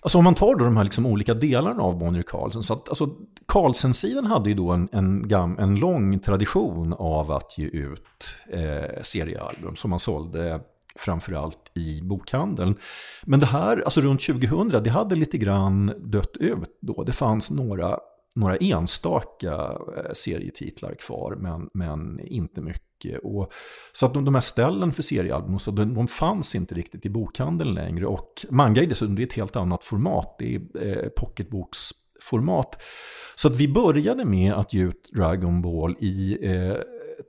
alltså om man tar då de här liksom olika delarna av Bonnier Carlsen. Så att, alltså, Carlsen-sidan hade ju då en, en, gam, en lång tradition av att ge ut eh, seriealbum som man sålde framförallt i bokhandeln. Men det här, alltså runt 2000, det hade lite grann dött ut då. Det fanns några, några enstaka eh, serietitlar kvar, men, men inte mycket. Och, så att de, de här ställen för seriealbum, så de, de fanns inte riktigt i bokhandeln längre. Och manga är dessutom det är ett helt annat format, det är eh, pocketboksformat. Så att vi började med att ge ut Dragon Ball i eh,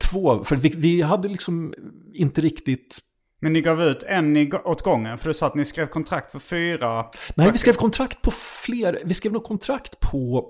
två, för vi, vi hade liksom inte riktigt men ni gav ut en åt gången? För du sa att ni skrev kontrakt för fyra... Nej, vi skrev kontrakt på fler. Vi skrev nog kontrakt på...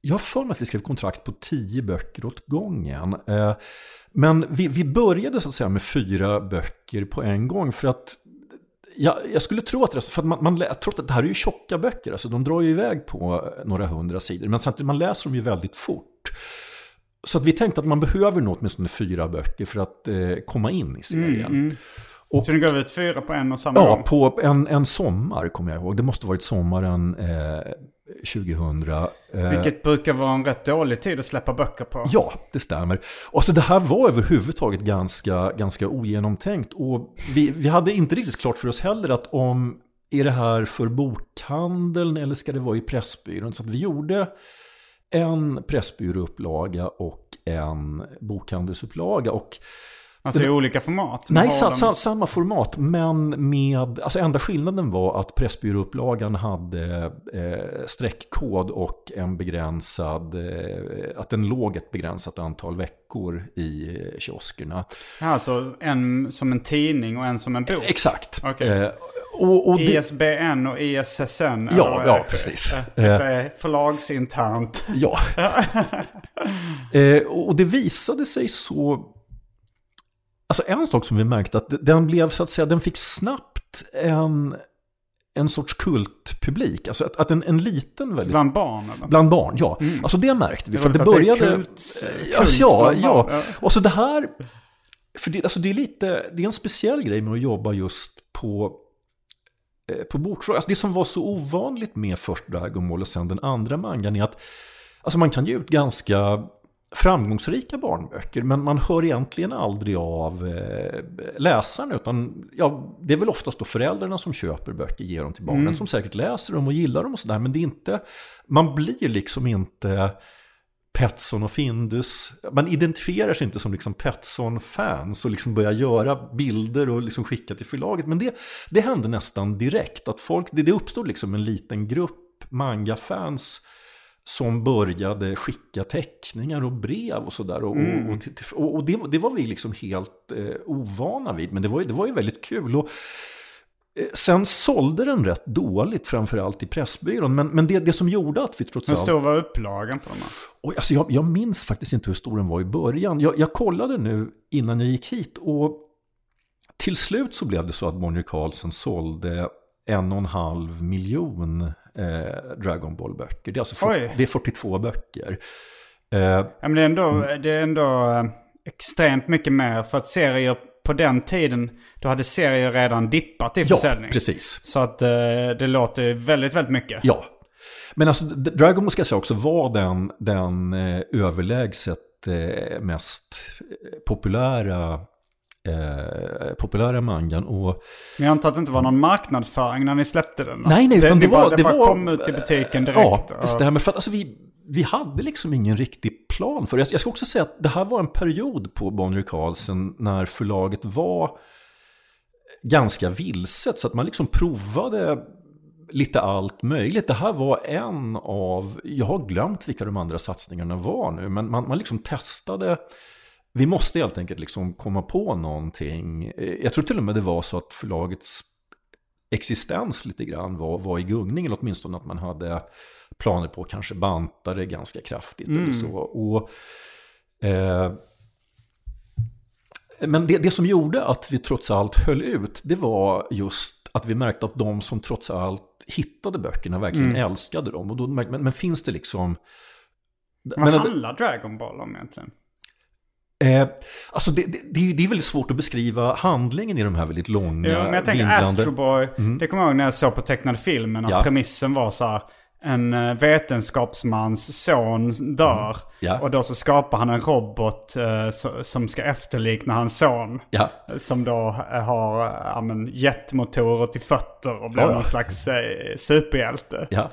Jag har för mig att vi skrev kontrakt på tio böcker åt gången. Eh, men vi, vi började så att säga med fyra böcker på en gång för att jag, jag skulle tro att, det, för att man, man, trots att det här är ju tjocka böcker, alltså de drar ju iväg på några hundra sidor, men samtidigt man läser dem ju väldigt fort. Så att vi tänkte att man behöver nog åtminstone fyra böcker för att eh, komma in i serien. Mm, mm. Och, så ni gav ut fyra på en och samma ja, gång? Ja, på en, en sommar kommer jag ihåg. Det måste varit sommaren eh, 2000. Eh, Vilket brukar vara en rätt dålig tid att släppa böcker på. Ja, det stämmer. Och så det här var överhuvudtaget ganska, ganska ogenomtänkt. Och vi, vi hade inte riktigt klart för oss heller att om är det här för bokhandeln eller ska det vara i Pressbyrån? Så att vi gjorde en Pressbyråupplaga och en bokhandelsupplaga. Och Alltså i olika format? Nej, sa, sa, samma format. Men med, alltså enda skillnaden var att Pressbyråupplagan hade eh, streckkod och en begränsad, eh, att den låg ett begränsat antal veckor i eh, kioskerna. Ja, alltså en som en tidning och en som en bok? Exakt. Okay. Eh, Och, och ISBN och ISSN. Ja, eller, ja, eh, precis. eh, Det är förlagsinternt. Ja. eh, och det visade sig så... Alltså en sak som vi märkte att den blev så att säga, den fick snabbt en, en sorts kultpublik. Alltså att, att en, en liten väldigt... Bland barn eller? Bland barn, ja. Alltså det märkte vi. Det För det att det började... kult- ja, kult ja, ja. ja. Och så det här... För det, alltså det är lite... Det är en speciell grej med att jobba just på eh, på bokfrågor. Alltså det som var så ovanligt med först Dragon Ball och sen den andra mangan är att alltså man kan ge ut ganska framgångsrika barnböcker men man hör egentligen aldrig av eh, läsarna utan ja, det är väl oftast då föräldrarna som köper böcker, ger dem till barnen som säkert läser dem och gillar dem och sådär men det är inte, man blir liksom inte Petson och Findus. Man identifierar sig inte som liksom Petson-fans och liksom börjar göra bilder och liksom skicka till förlaget. Men det, det hände nästan direkt. att folk, Det, det uppstod liksom en liten grupp manga-fans som började skicka teckningar och brev och sådär. Och, och, och, och, och det, det var vi liksom helt eh, ovana vid. Men det var, det var ju väldigt kul. Och, eh, Sen sålde den rätt dåligt, framförallt i Pressbyrån. Men, men det, det som gjorde att vi trots Hur allt... stor var upplagan på de här? Oj, alltså jag, jag minns faktiskt inte hur stor den var i början. Jag, jag kollade nu innan jag gick hit och till slut så blev det så att Bonnier Carlsen sålde en och en halv miljon eh, Dragon Ball-böcker. Det är alltså det är 42 böcker. Eh, Ja, men det är ändå, Mm. det är ändå eh, extremt mycket mer för att serier på den tiden, då hade serier redan dippat i ja, försäljning. precis. Så att eh, det låter väldigt, väldigt mycket. Ja. Men alltså Dragon Ball ska jag säga också var den, den eh, överlägset eh, mest eh, populära eh, populära mangan. Och Men jag antar att det inte var någon marknadsföring när ni släppte den? Nej, nej, utan det, bara, var... det, det bara var, kom ut i butiken direkt. Ja, det och- stämmer. För att alltså, vi, vi hade liksom ingen riktig plan för det. Jag ska också säga att det här var en period på Bonnier Carlsen när förlaget var ganska vilset. Så att man liksom provade lite allt möjligt. Det här var en av, jag har glömt vilka de andra satsningarna var nu, men man, man liksom testade vi måste helt enkelt liksom komma på någonting. Eh, Jag tror till och med det var så att förlagets existens lite grann var, var i gungning, eller åtminstone att man hade planer på att kanske banta det ganska kraftigt eller så. Och, eh, men det, det som gjorde att vi trots allt höll ut, det var just att vi märkte att de som trots allt hittade böckerna verkligen älskade dem. Och då märkte man, men finns det liksom... Vad men- handlar Dragon Ball om egentligen? Eh, alltså det, det, det är- väldigt svårt att beskriva handlingen i de här väldigt långa, Ja, men jag tänker vindlande- Astro Boy. Det kommer jag ihåg när jag såg på tecknade filmen. Att Ja. premissen var så här. En eh, vetenskapsmans son dör. Ja. Och då så skapar han en robot eh, so- som ska efterlikna hans son. Ja, Som då eh, har eh, ja, men, jetmotorer till fötter och blir Ja, någon slags eh, superhjälte. ja.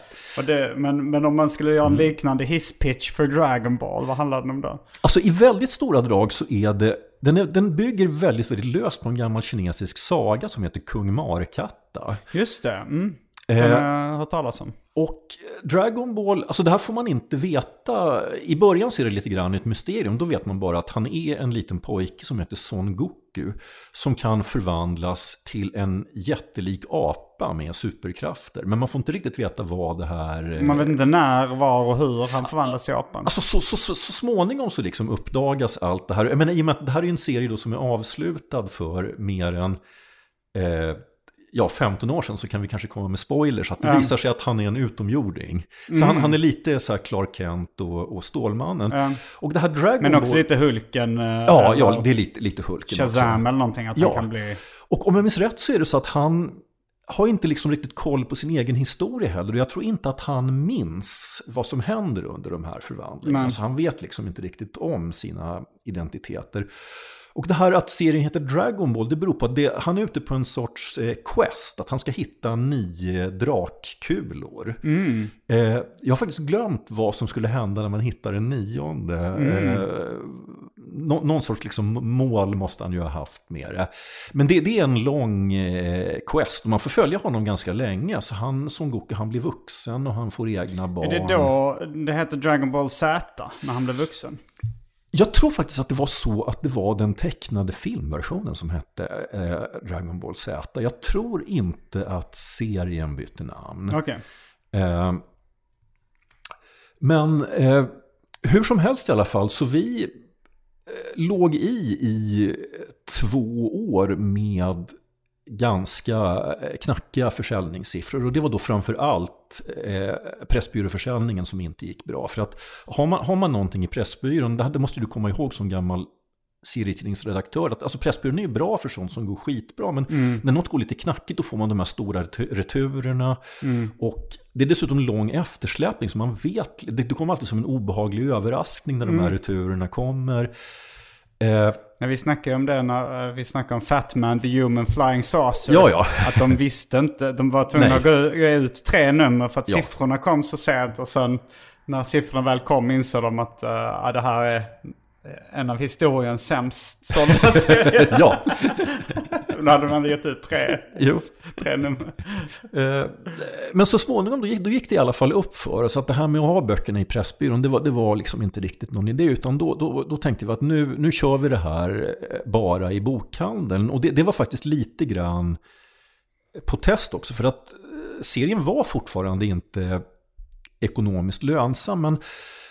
Det, men, men om man skulle göra en liknande hisspitch för Dragon Ball, vad handlar den om då? Alltså i väldigt stora drag så är det, den, är, den bygger väldigt, väldigt löst på en gammal kinesisk saga som heter Kung Markatta. Just det, mm. Eh. Den har jag hört talas om. Och Dragon Ball, alltså det här får man inte veta. I början så är det lite grann ett mysterium. Då vet man bara att han är en liten pojke som heter Son Goku. Som kan förvandlas till en jättelik apa med superkrafter. Men man får inte riktigt veta vad det här... eh, Man vet inte när, var och hur han förvandlas till apan. Alltså så, så, så, så småningom så liksom uppdagas allt det här. Jag menar, i och med att det här är en serie då som är avslutad för mer än eh, ja, 15 år sedan så kan vi kanske komma med spoilers. Att det Ja. visar sig att han är en utomjording. Så han, han är lite så här Clark Kent och, och Stålmannen. Ja. Och det här Dragon Men också Ball... lite Hulken. eh, Ja, eller ja, det är lite, lite Hulken också. Shazam eller någonting. Att Ja. han kan bli... Och om jag minns rätt så är det så att han har inte liksom riktigt koll på sin egen historia heller. Och jag tror inte att han minns vad som händer under de här förvandlingarna. Så han vet liksom inte riktigt om sina identiteter. Och det här att serien heter Dragon Ball, det beror på att det, han är ute på en sorts eh, quest. Att han ska hitta nio drakkulor. Eh, jag har faktiskt glömt vad som skulle hända när man hittar en nionde. Eh, nå, någon sorts liksom mål måste han ju ha haft med det. Men det, det är en lång eh, quest och man får följa honom ganska länge. Så han, Son Goku, han blir vuxen och han får egna barn. Är det då det heter Dragon Ball Z? När han blev vuxen? Jag tror faktiskt att det var så att det var den tecknade filmversionen som hette eh, Dragon Ball Z. Jag tror inte att serien bytte namn. Okej. Eh, men eh, hur som helst i alla fall, så vi eh, låg i i två år med ganska eh, knackiga försäljningssiffror. Och det var då framför allt eh, Pressbyråförsäljningen som inte gick bra. För att har man, har man någonting i Pressbyrån, det måste du komma ihåg som gammal serietidningsredaktör, att alltså Pressbyrån är ju bra för sånt som går skitbra, men Mm. när något går lite knackigt då får man de här stora retu- returerna. Och det är dessutom lång eftersläpning, så man vet, det, det kommer alltid som en obehaglig överraskning när de Mm. här returerna kommer. Eh, vi snackade om det när eh, vi snackade om Fatman, The Human Flying Saucer. Ja, ja. Att de visste inte, de var tvungna Nej. att gå ut- tre nummer för att Ja. siffrorna kom så sent. Och sen när siffrorna väl kom insåg de att uh, det här är en av historiens sämst sålda serier. ja, Då hade man gett ut tre, tre nummer. Eh, Men så småningom då gick, då gick det i alla fall upp för oss att det här med att ha böckerna i Pressbyrån, det var, det var liksom inte riktigt någon idé. Utan då, då, då tänkte vi att nu, nu kör vi det här eh, bara i bokhandeln. Och det, det var faktiskt lite grann på test också. För att eh, serien var fortfarande inte ekonomiskt lönsam. Men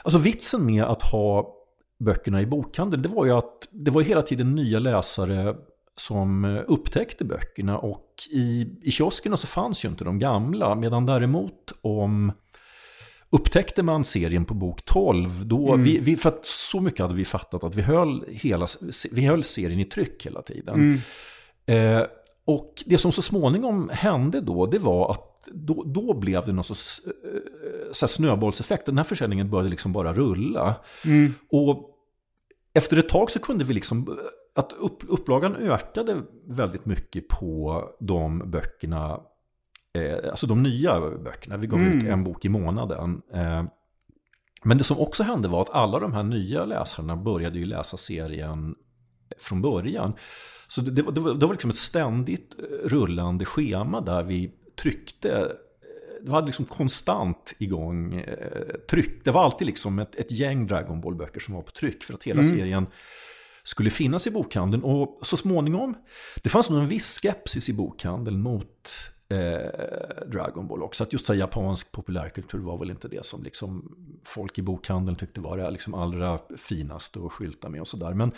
alltså vitsen med att ha böckerna i bokhandeln, det var ju att det var hela tiden nya läsare som eh, upptäckte böckerna och i, i kioskerna så fanns ju inte de gamla. Medan däremot om upptäckte man serien på bok 12, då, vi, vi, för att så mycket hade vi fattat att vi höll, hela, vi höll serien i tryck hela tiden. Eh, och det som så småningom hände då, det var att då, då blev det någon sorts eh, så snöbollseffekt. Den här försäljningen började liksom bara rulla. Och efter ett tag så kunde vi liksom, att upp, upplagan ökade väldigt mycket på de böckerna, eh, alltså de nya böckerna. Vi gav ut en bok i månaden. Eh, men det som också hände var att alla de här nya läsarna började ju läsa serien från början. Så det, det, var, det, var, det var liksom ett ständigt rullande schema där vi tryckte det var liksom konstant igång eh, tryck. Det var alltid liksom ett, ett gäng Dragon Ball-böcker som var på tryck för att hela serien skulle finnas i bokhandeln. Och så småningom, det fanns nog en viss skepsis i bokhandeln mot eh, Dragon Ball också. Att just här, japansk populärkultur var väl inte det som liksom folk i bokhandeln tyckte var det liksom allra finaste att skylta med och sådär. Men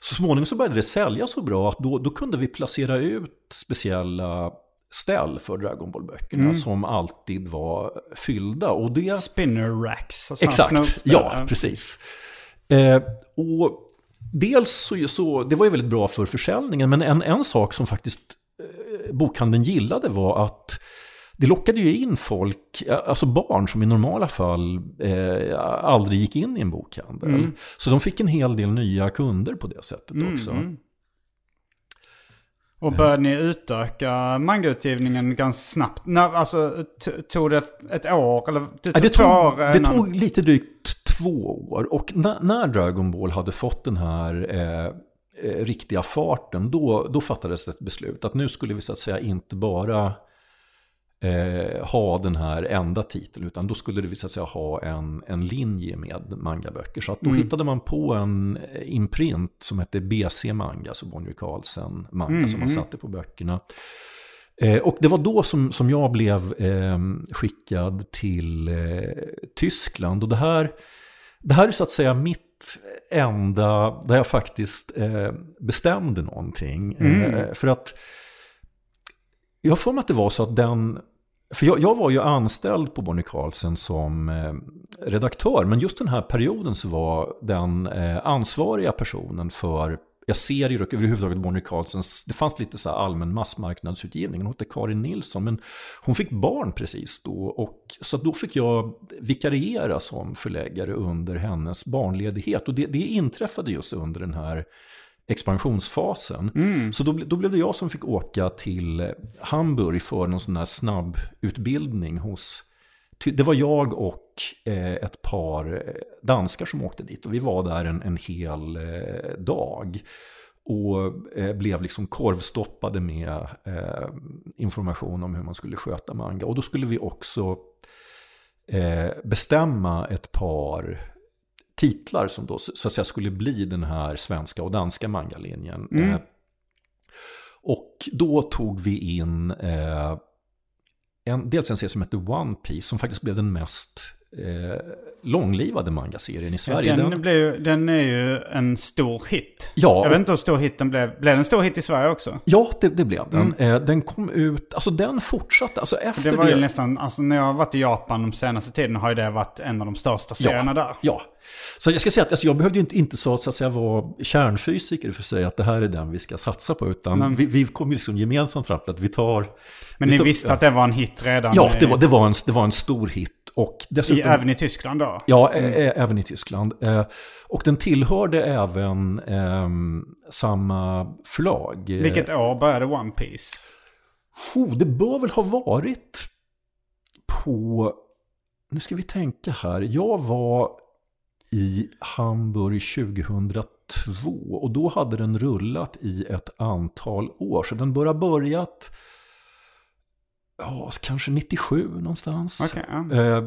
så småningom så började det sälja så bra att då, då kunde vi placera ut speciella ställ för Dragon Ball-böckerna som alltid var fyllda. Och det... Spinner racks. såna Exakt, ja precis. Eh, och dels så, så, det var ju väldigt bra för försäljningen, men en, en sak som faktiskt eh, bokhandeln gillade var att det lockade ju in folk, alltså barn som i normala fall eh, aldrig gick in i en bokhandel. Så de fick en hel del nya kunder på det sättet också. Och började ni utöka mangautgivningen ganska snabbt? När, alltså, tog det ett år? Eller det tog, det, två tog, det tog lite drygt två år. Och när, när Dragon Ball hade fått den här eh, eh, riktiga farten, då, då fattades ett beslut att nu skulle vi så att säga inte bara eh, ha den här enda titeln, utan då skulle vi så att säga ha en, en linje med mangaböcker. Så att då hittade man på en eh, imprint som hette BC Manga, så Bonnier Carlsen Manga, som man satte på böckerna. Eh, och det var då som, som jag blev eh, skickad till eh, Tyskland. Och det här, det här är så att säga mitt enda, där jag faktiskt eh, bestämde någonting. Eh, för att jag för mig att det var så att den... För jag, jag var ju anställd på Bonnie Carlsen som eh, redaktör, men just den här perioden så var den eh, ansvariga personen för jag serier och överhuvudtaget Bonnie Carlsens, det fanns lite så allmän massmarknadsutgivning, hon hette Karin Nilsson, men hon fick barn precis då, och så då fick jag vikariera som förläggare under hennes barnledighet, och det, det inträffade just under den här expansionsfasen. Så då, då blev det jag som fick åka till Hamburg för någon sån här snabbutbildning hos Det var jag och eh, ett par eh, danskar som åkte dit och vi var där en, en hel eh, dag. Och blev liksom korvstoppade med information om hur man skulle sköta manga. Och då skulle vi också bestämma ett par titlar som då så att säga skulle bli den här svenska och danska mangalinjen. Mm. Och då tog vi in en, dels en serie som hette One Piece som faktiskt blev den mest eh, långlivade mangaserien i Sverige. Den, Den- blev, den är ju en stor hit. Ja. Jag vet inte hur stor hit den blev. Blev den en stor hit i Sverige också? Ja, det, det blev den. Eh, den kom ut, alltså den fortsatte, alltså efter Mm. Det var ju nästan, alltså när jag har varit i Japan de senaste tiden har ju det varit en av de största serierna där. Ja. Så jag ska säga att alltså, jag behövde inte, inte så, så att säga vara kärnfysiker för att säga att det här är den vi ska satsa på. Utan vi, vi kom ju liksom gemensamt fram till att vi tar... Men vi ni tar, visste att det var en hit redan? Ja, det i- var, det, var en, det var en stor hit. Och i, dessutom... även i Tyskland då? Ja, ä- ä- även i Tyskland. Och den tillhörde även ehm, samma förlag. Vilket år började One Piece? Oh, det bör väl ha varit på... Nu ska vi tänka här. Jag var i Hamburg 2002 och då hade den rullat i ett antal år. Så den bör ha börjat ja, kanske 97 någonstans. Ja. eh,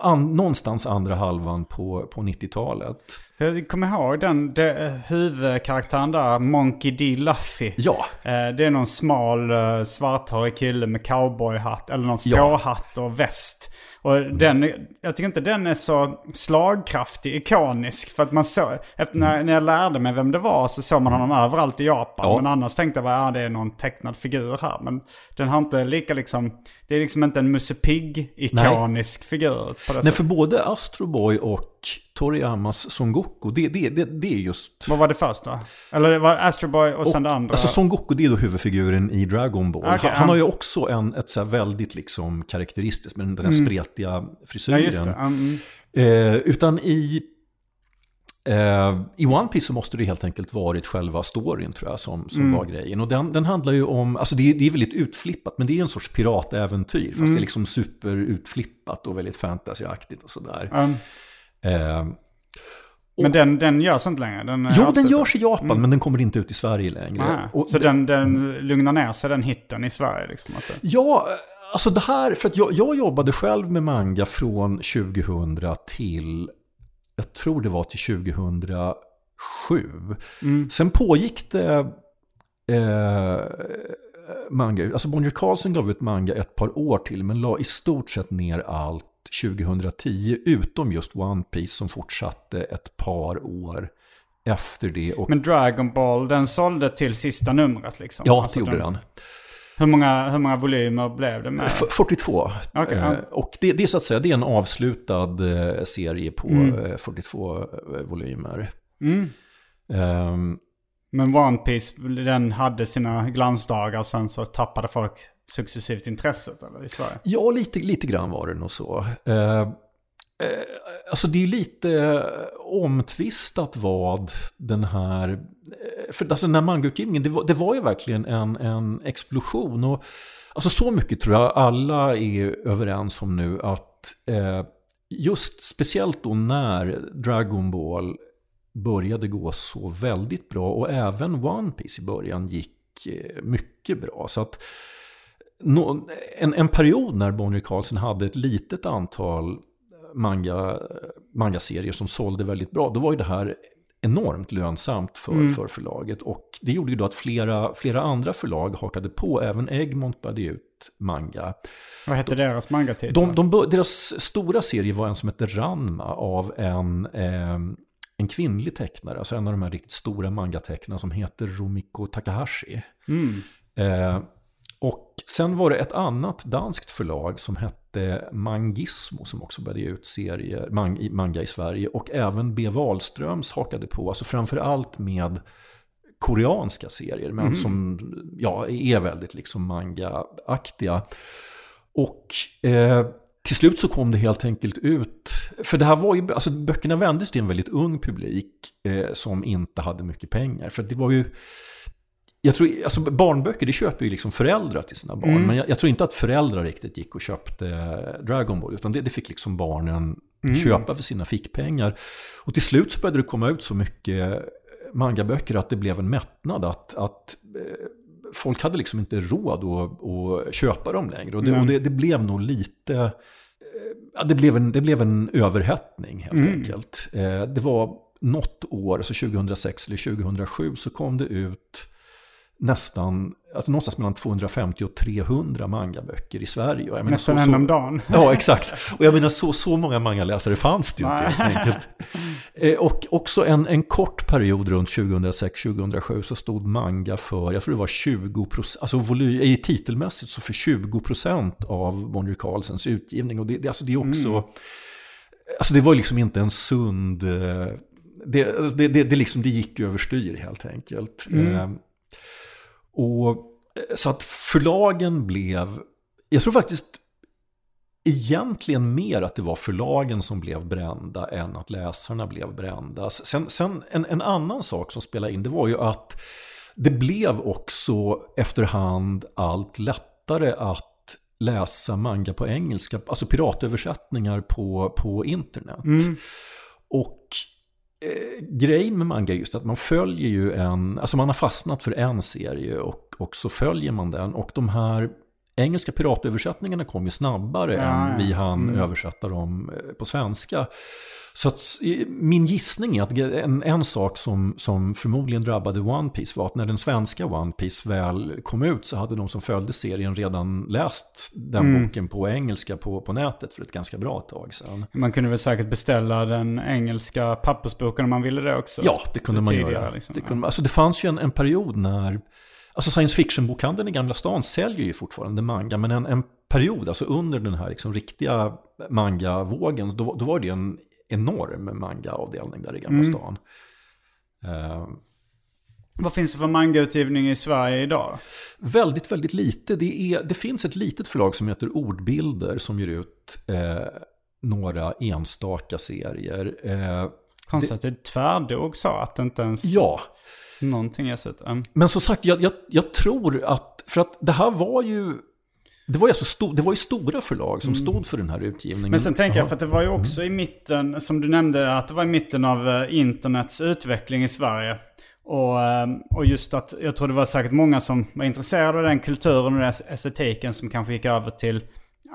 an, någonstans andra halvan på, på 90-talet. Jag kommer ihåg den, det, huvudkaraktären där, Monkey D. Luffy. Ja, Eh, Det är någon smal uh, svarthårig kille med cowboyhatt, eller någon Ja. Stråhatt och väst. Och den, jag tycker inte den är så slagkraftig, ikonisk. För att man såg, efter när, när jag lärde mig vem det var så såg man honom överallt i Japan. Ja. Men annars tänkte jag bara, ja det är någon tecknad figur här. Men den har inte lika liksom, det är liksom inte en Musse Pigg-ikonisk figur på det Nej, sättet. för både Astro Boy och Toriyamas Son Goku, det, det, det, det är just... Vad var det första? Eller det var Astro Boy och, sen det andra? Alltså Son Goku det är då huvudfiguren i Dragon Ball. Okej, han, han ja. har ju också en, ett så väldigt liksom karaktäristiskt med den här spretiga frisyren. ja just det. Mm. Eh, utan i, eh, i One Piece så måste det helt enkelt varit själva storyn tror jag som, som Mm. var grejen. Och den, den handlar ju om, alltså det, är- det är väldigt utflippat men det är en sorts piratäventyr. Fast Mm. det är liksom superutflippat och väldigt fantasyaktigt och sådär. Mm. Eh, Men den, den görs inte längre? Den jo, den görs i Japan men den kommer inte ut i Sverige längre. Och så den, den lugnar ner sig den hitten i Sverige liksom? Att. Ja, alltså det här, för att jag, jag jobbade själv med manga från 2000 till, jag tror det var till 2007. Sen pågick det eh, manga, alltså Bonnier Carlsen gav ut manga ett par år till, men la i stort sett ner allt 2010, utom just One Piece som fortsatte ett par år efter det. Och, Men Dragon Ball, den sålde till sista numret liksom? ja, Alltså det gjorde den. Hur många, hur många volymer blev det med? F- 42. Okej, Eh, ja. Och det, det är så att säga det är en avslutad eh, serie på Mm. eh, 42 eh, volymer. Mm. Ehm, Men One Piece, den hade sina glansdagar sen så tappade folk successivt intresset eller, i Sverige? ja, lite, lite grann var det nog så. Eh, eh, Eh, alltså det är lite eh, omtvistat vad den här... Eh, för alltså den här mangautgivningen, det var, det var ju verkligen en, en explosion. Och, alltså så mycket tror jag alla är överens om nu att eh, just speciellt då när Dragon Ball började gå så väldigt bra och även One Piece i början gick mycket bra. Så att en, en period när Bonnier Carlsen hade ett litet antal manga, mangaserier som sålde väldigt bra, då var ju det här enormt lönsamt för, för förlaget. Och det gjorde ju då att flera, flera andra förlag hakade på, även Egmont började ut manga. Vad hette deras mangatitel? De, de, deras stora serie var en som hette Ranma av en, eh, en kvinnlig tecknare, alltså en av de här riktigt stora mangatecknarna som heter Rumiko Takahashi. Eh, och sen var det ett annat danskt förlag som hette Mangismo som också började ge ut serier, manga i Sverige. Och även B. Wahlströms hakade på, alltså framförallt med koreanska serier, men som ja, är väldigt liksom manga-aktiga. Och eh, till slut så kom det helt enkelt ut, för det här var ju, alltså böckerna vändes till en väldigt ung publik eh, som inte hade mycket pengar. För det var ju, jag tror, alltså barnböcker det köper ju liksom föräldrar till sina barn. Men jag, jag tror inte att föräldrar riktigt gick och köpte Dragon Ball. Utan det, det fick liksom barnen köpa för sina fickpengar. Och till slut så började det komma ut så mycket mangaböcker att det blev en mättnad. Att, att eh, folk hade liksom inte råd att, att köpa dem längre. Och det, och det, det blev nog lite... eh, ja, det, blev en, det blev en överhettning helt enkelt. Eh, det var något år, alltså 2006 eller 2007, så kom det ut nästan, alltså någonstans mellan 250 och 300 mangaböcker i Sverige. Jag menar, Nästan så, en om dagen. Ja, exakt. Och jag menar, så, så många mangaläsare fanns det ju inte helt enkelt. Eh, Och också en, en kort period runt 2006-2007 så stod manga för, jag tror det var 20 procent, alltså voly, i titelmässigt så för 20 procent av Bonnier Carlsens utgivning. Och det, det, alltså det är också, alltså det var liksom inte en sund, eh, det, det, det, det, liksom, det gick överstyr helt enkelt. Eh, och eh, så att förlagen blev, jag tror faktiskt egentligen mer att det var förlagen som blev brända än att läsarna blev brända. Sen, sen en, en annan sak som spelade in det var ju att det blev också efterhand allt lättare att läsa manga på engelska, alltså piratöversättningar på, på internet. Och eh, grejen med manga är just att man följer ju en, alltså man har fastnat för en serie och, och så följer man den. Och de här engelska piratöversättningarna kom ju snabbare än vi hann översätta dem eh, på svenska. Så att eh, min gissning är att en, en sak som, som förmodligen drabbade One Piece var att när den svenska One Piece väl kom ut så hade de som följde serien redan läst den boken på engelska på, på nätet för ett ganska bra tag sedan. Man kunde väl säkert beställa den engelska pappersboken om man ville det också. Ja, det kunde man Tidigare, göra. liksom. Det, kunde, alltså det fanns ju en, en period när, alltså science fiction-bokhandeln i Gamla stan säljer ju fortfarande manga, men en, en period, alltså under den här liksom riktiga manga-vågen, då, då var det en enorm manga-avdelning där i Gamla Mm. stan. Eh, Vad finns det för mangautgivning i Sverige idag? väldigt, väldigt lite. Det, är, det finns ett litet förlag som heter Ordbilder som ger ut eh, några enstaka serier. Eh, Konstigt att det tvärdog så att det inte ens ja, någonting ges ut. Mm. Men som sagt, jag, jag, jag tror att, för att det här var ju, det var ju, alltså sto, det var ju stora förlag som stod för den här utgivningen. Mm. Men sen tänker jag, för att det var ju också i mitten, som du nämnde, att det var i mitten av eh, internets utveckling i Sverige. Och, eh, och just att jag tror det var säkert många som var intresserade av den kulturen och den estetiken som kanske gick över till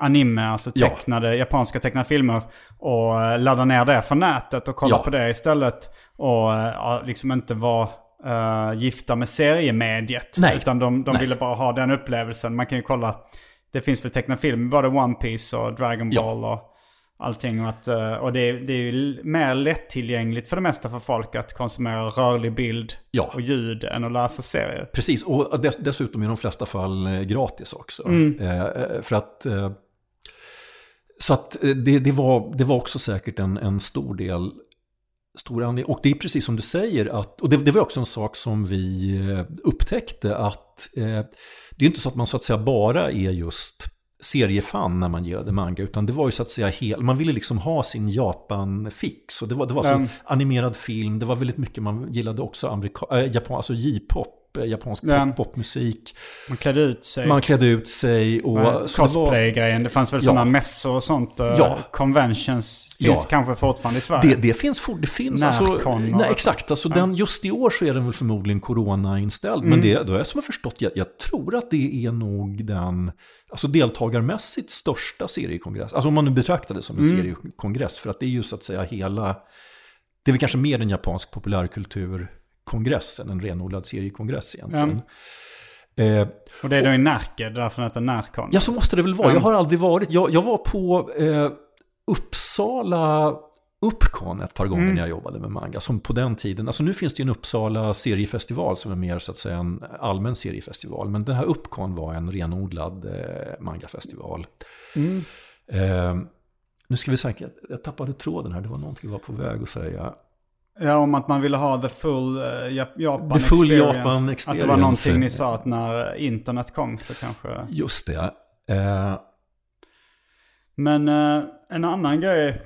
anime, alltså Ja. tecknade, japanska tecknade filmer. Och eh, ladda ner det från nätet och kolla Ja. på det istället. Och ja, liksom inte vara eh, gifta med seriemediet. Nej. Utan de, de ville bara ha den upplevelsen. Man kan ju kolla, det finns väl tecknade film, både One Piece och Dragon Ja. Ball och allting. Och, att, eh, och det, är- det är ju mer lättillgängligt för det mesta för folk att konsumera rörlig bild Ja. och ljud än att läsa serier. Precis, och dess, dessutom i de flesta fall eh, gratis också. Eh, eh, för att, eh, så att det, det, var, det var också säkert en, en stor del Stor anledning. Och det är precis som du säger, att, och det, det var också en sak som vi upptäckte att eh, det är inte så att man så att säga bara är just seriefan när man gillade manga, utan det var ju så att säga hel, man ville liksom ha sin Japan-fix. Och det var, det var så Mm. animerad film, det var väldigt mycket man gillade också amerika, äh, Japan, alltså J-pop, japansk Ja. pop, popmusik. Man klädde ut sig. Man klädde ut sig och... Cosplay-grejen. Det fanns väl Ja. sådana mässor och sånt. eh, Ja. Conventions finns Ja. kanske fortfarande i Sverige. Det, det finns, for, det finns alltså, nej, exakt, alltså den, just i år så är den väl förmodligen corona-inställd. Men det, då är jag som har förstått, jag, jag tror att det är nog den alltså deltagarmässigt största seriekongress. Alltså om man nu betraktar det som en seriekongress, för att det är ju så att säga hela, det är väl kanske mer en japansk populärkulturkongress än en renodlad seriekongress egentligen. Eh, Och det är då i Närke, därför att det är Närcon. Ja, så måste det väl vara. Jag har aldrig varit. Jag, jag var på eh, Uppsala Uppcon ett par gånger Mm. när jag jobbade med manga. Som på den tiden, alltså nu finns det ju en Uppsala seriefestival som är mer så att säga en allmän seriefestival. Men den här Uppcon var en renodlad eh, mangafestival. Mm. Eh, nu ska vi säkert, jag tappade tråden här, det var någonting jag var på väg att säga. Ja, om att man ville ha the full uh, Japan The full experience. Japan Att det experience. var någonting ni sa att när internet kom så kanske... Just det. Eh, Men eh, en annan grej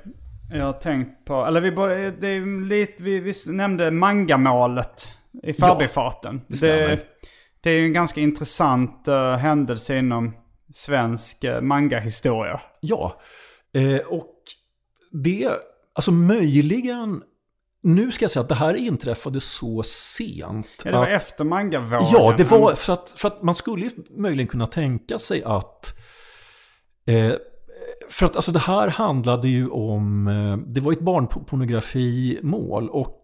jag har tänkt på, eller vi, bör, det är lite, vi, vi nämnde mangamålet i förbifarten. det stämmer. det, det är ju en ganska intressant eh, händelse inom svensk uh, mangahistoria. Ja, eh, och det, alltså möjligen, nu ska jag säga att det här inträffade så sent. Ja, det var att, efter mangavågen. ja, det var för att, för att man skulle möjligen kunna tänka sig att eh, för att alltså det här handlade ju om, eh, det var ett barnpornografimål och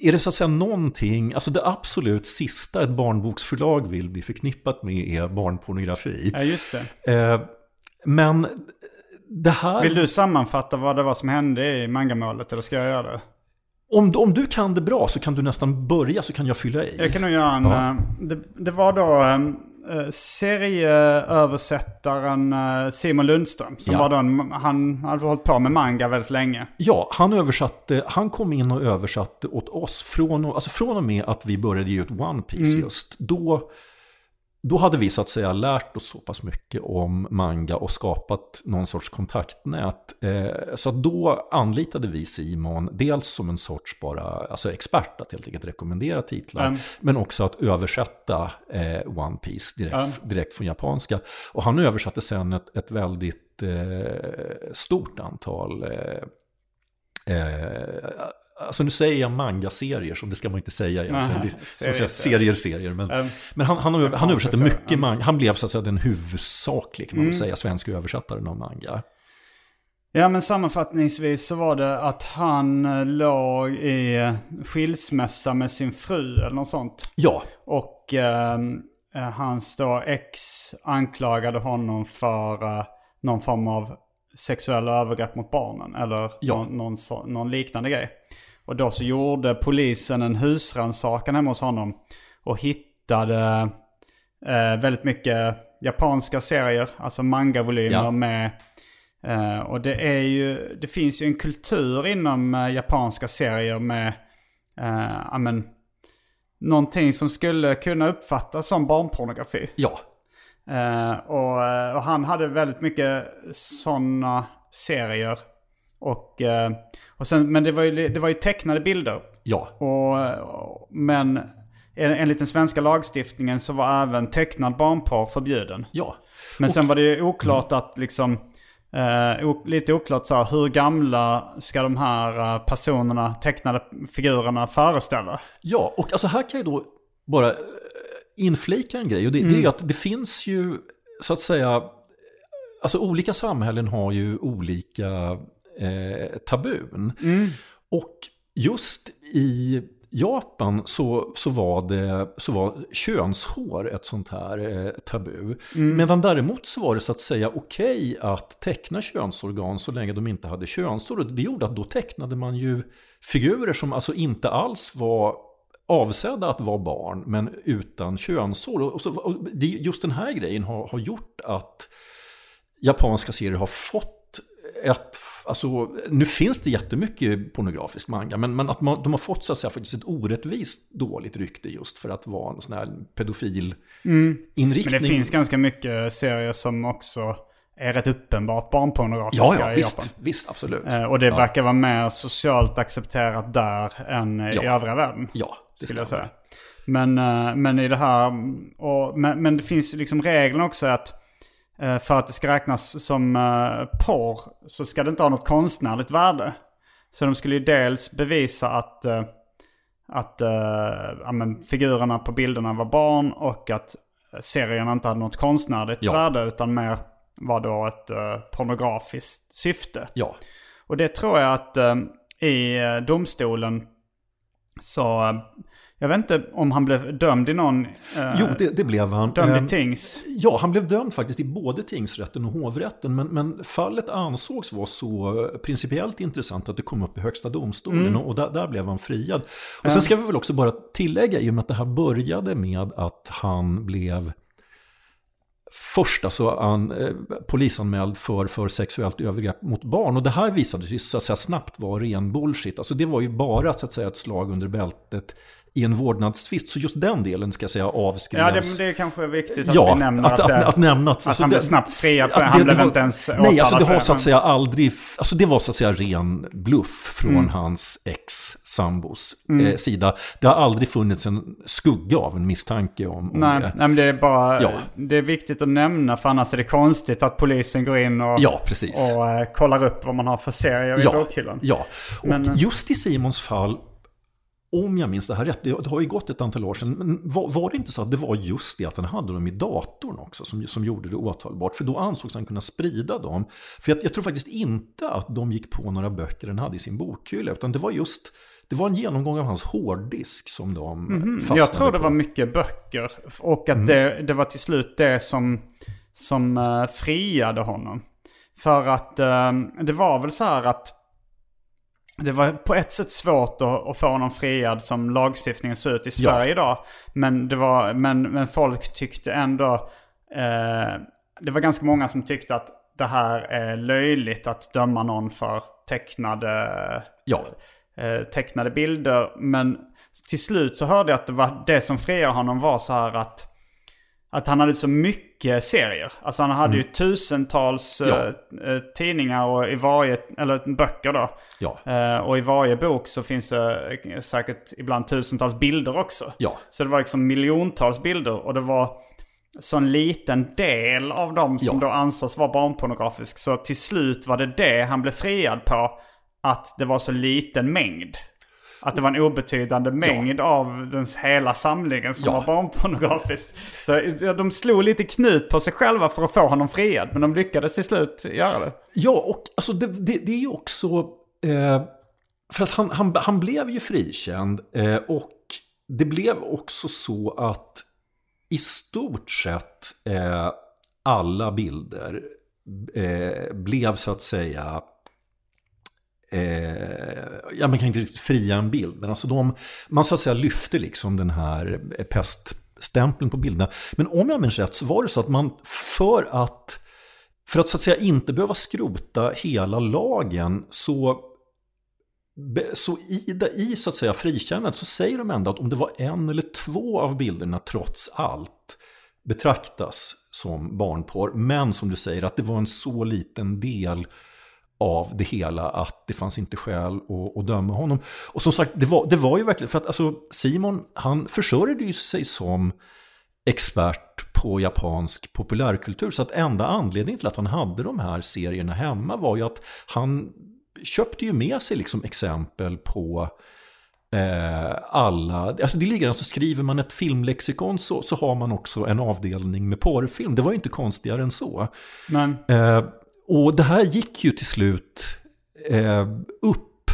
är det så att säga någonting, alltså det absolut sista ett barnboksförlag vill bli förknippat med är barnpornografi. Ja, just det. Eh, men det här... Vill du sammanfatta vad det var som hände i mangamålet eller ska jag göra det? Om, om du kan det bra så kan du nästan börja så kan jag fylla i. Jag kan nog göra en... Ja. eh, Det, det var då eh, serieöversättaren eh, Simon Lundström. Som Ja. var då en, han hade hållit på med manga väldigt länge. Ja, han översatte, han kom in och översatte åt oss från, alltså från och med att vi började ge ut One Piece Mm. just. Då, då hade vi så att säga lärt oss så pass mycket om manga och skapat någon sorts kontaktnät. Eh, så då anlitade vi Simon, dels som en sorts bara, alltså expert att helt enkelt rekommendera titlar, Mm. men också att översätta eh, One Piece direkt, direkt från japanska. Och han översatte sen ett, ett väldigt eh, stort antal Eh, alltså nu säger jag manga-serier, som det ska man inte säga egentligen. Nej, Det, som serier, serier. Men, Ehm, men han, han, han översatte mycket manga. Han blev så att säga den huvudsakliga, kan man Mm. säga, svenska översättaren av manga. Ja men sammanfattningsvis så var det att han eh, låg i skilsmässa med sin fru eller något sånt. Ja, Och eh, eh, hans då ex anklagade honom för eh, någon form av sexuella övergrepp mot barnen. Eller Ja. någon, någon, någon liknande grej. Och då så gjorde polisen en husrannsakan hemma hos honom. Och hittade eh, väldigt mycket japanska serier. Alltså manga-volymer Ja. med Eh, och det är ju, det finns ju en kultur inom eh, japanska serier med, uh, ja men, någonting som skulle kunna uppfattas som barnpornografi. ja, Eh, och, eh, och han hade väldigt mycket sådana serier. Och, eh, och sen, men det var, ju, det var ju tecknade bilder. ja, Och, men en- enligt den svenska lagstiftningen så var även tecknad barnporr förbjuden. ja. Men sen var det ju oklart att liksom, eh, o- lite oklart så här, hur gamla ska de här eh, personerna, tecknade figurerna föreställa? Ja, och alltså här kan jag då bara eh, inflika en grej. Och det, det är ju att det finns ju, så att säga, alltså olika samhällen har ju olika eh, tabun. Och just i Japan så, så, var det, så var könshår ett sånt här eh, tabu. Medan däremot så var det så att säga okej att teckna könsorgan så länge de inte hade könshår. Och det gjorde att då tecknade man ju figurer som alltså inte alls var avsedda att vara barn men utan könshår. Och, så, och det, just den här grejen har, har gjort att japanska serier har fått ett, alltså nu finns det jättemycket pornografisk manga, men, men att man, de har fått så att säga faktiskt ett orättvist dåligt rykte just för att vara en sån här pedofil inriktning. Men det finns ganska mycket serier som också är rätt uppenbart barnpornografiska Ja, ja, i visst, Japan. visst, absolut. Eh, och det ja, verkar vara mer socialt accepterat där än i Ja. övriga världen. Ja, det skulle jag stämmer. säga. Men, eh, men i det här, och, men, men det finns liksom regeln också att för att det ska räknas som eh, porr så ska det inte ha något konstnärligt värde. Så de skulle ju dels bevisa att, eh, att eh, ja, men figurerna på bilderna var barn och att serien inte hade något konstnärligt Ja. värde utan mer var då ett eh, pornografiskt syfte. Ja, Och det tror jag att eh, i eh, domstolen så... Jag vet inte om han blev dömd i någon... Eh, jo, det, det blev han. Dömd Ehm, i tings. Ja, han blev dömd faktiskt i både tingsrätten och hovrätten. Men, men fallet ansågs vara så principiellt intressant att det kom upp i högsta domstolen. Mm. Och där, där blev han friad. Och sen ska vi väl också bara tillägga, i och med att det här började med att han blev Först alltså han, eh, polisanmäld för, för sexuellt övergrepp mot barn. Och det här visade sig så att säga, snabbt vara ren bullshit. Alltså det var ju bara så att säga, ett slag under bältet i en vårdnadstvist. Så just den delen ska jag säga avskrivs. Ja, det, det är kanske viktigt att Ja, vi nämner att, att, det, att, nämna att, att han blev snabbt friad. För att han blev inte ens Nej, alltså åtalad det har så att säga aldrig, alltså det var så att säga ren bluff från Mm. hans ex-sambos eh, sida. Det har aldrig funnits en skugga av en misstanke om, om Nej, det. nej, men det är bara... Ja. Det är viktigt att nämna för annars är det konstigt att polisen går in och, Ja, och eh, kollar upp vad man har för serier i Ja, bokhyllan. ja. och Men- just i Simons fall om jag minns det här rätt, det har ju gått ett antal år sedan, men var, var, det inte så att det var just det att han hade dem i datorn också som, som gjorde det åtalbart? För då ansågs han kunna sprida dem. För jag, jag tror faktiskt inte att de gick på några böcker han hade i sin bokhylla, utan det var just det var en genomgång av hans hårddisk som de mm, fastnade Jag tror det på. var mycket böcker. Och att mm. det, det var till slut det som, som uh, friade honom. För att uh, det var väl så här att det var på ett sätt svårt att, få honom friad som lagstiftningen ser ut i Sverige ja. idag. Men, det var, men, men folk tyckte ändå... Uh, det var ganska många som tyckte att det här är löjligt att döma någon för tecknade... Ja eh, tecknade bilder. Men till slut så hörde jag att det, var det som friade honom var så här att att han hade så mycket serier. Alltså han hade mm. ju tusentals ja. eh, tidningar och i varje, eller böcker då. Ja. Eh, och i varje bok så finns det säkert ibland tusentals bilder också. Ja. Så det var liksom miljontals bilder och det var så en liten del av dem som ja. då ansågs vara barnpornografisk. Så till slut var det det han blev friad på att det var så liten mängd. Att det var en obetydande mängd ja. av den hela samlingen som ja. var barnpornografisk. Så de slog lite knut på sig själva för att få honom friad. Men de lyckades till slut göra det. Ja, och alltså det, det, det är ju också... Eh, för att han, han, han blev ju frikänd. Eh, och det blev också så att i stort sett eh, alla bilder eh, blev så att säga Eh, ja, man kan inte riktigt fria en bild. Men alltså de, man så att säga lyfte liksom den här eh, peststämpeln på bilderna. Men om jag minns rätt så var det så att man för att, för att så att säga inte behöva skrota hela lagen så så i, i så att säga frikännandet så säger de ändå att om det var en eller två av bilderna trots allt betraktas som barnporr. Men som du säger att det var en så liten del av det hela att det fanns inte skäl att, att döma honom. Och som sagt, det var, det var ju verkligen, för att alltså Simon, han försörjde ju sig som expert på japansk populärkultur. Så att enda anledningen till att han hade de här serierna hemma var ju att han köpte ju med sig liksom exempel på eh, alla, alltså det ligger alltså skriver man ett filmlexikon så, så har man också en avdelning med porrfilm. Det var ju inte konstigare än så. Men. Och det här gick ju till slut eh, upp.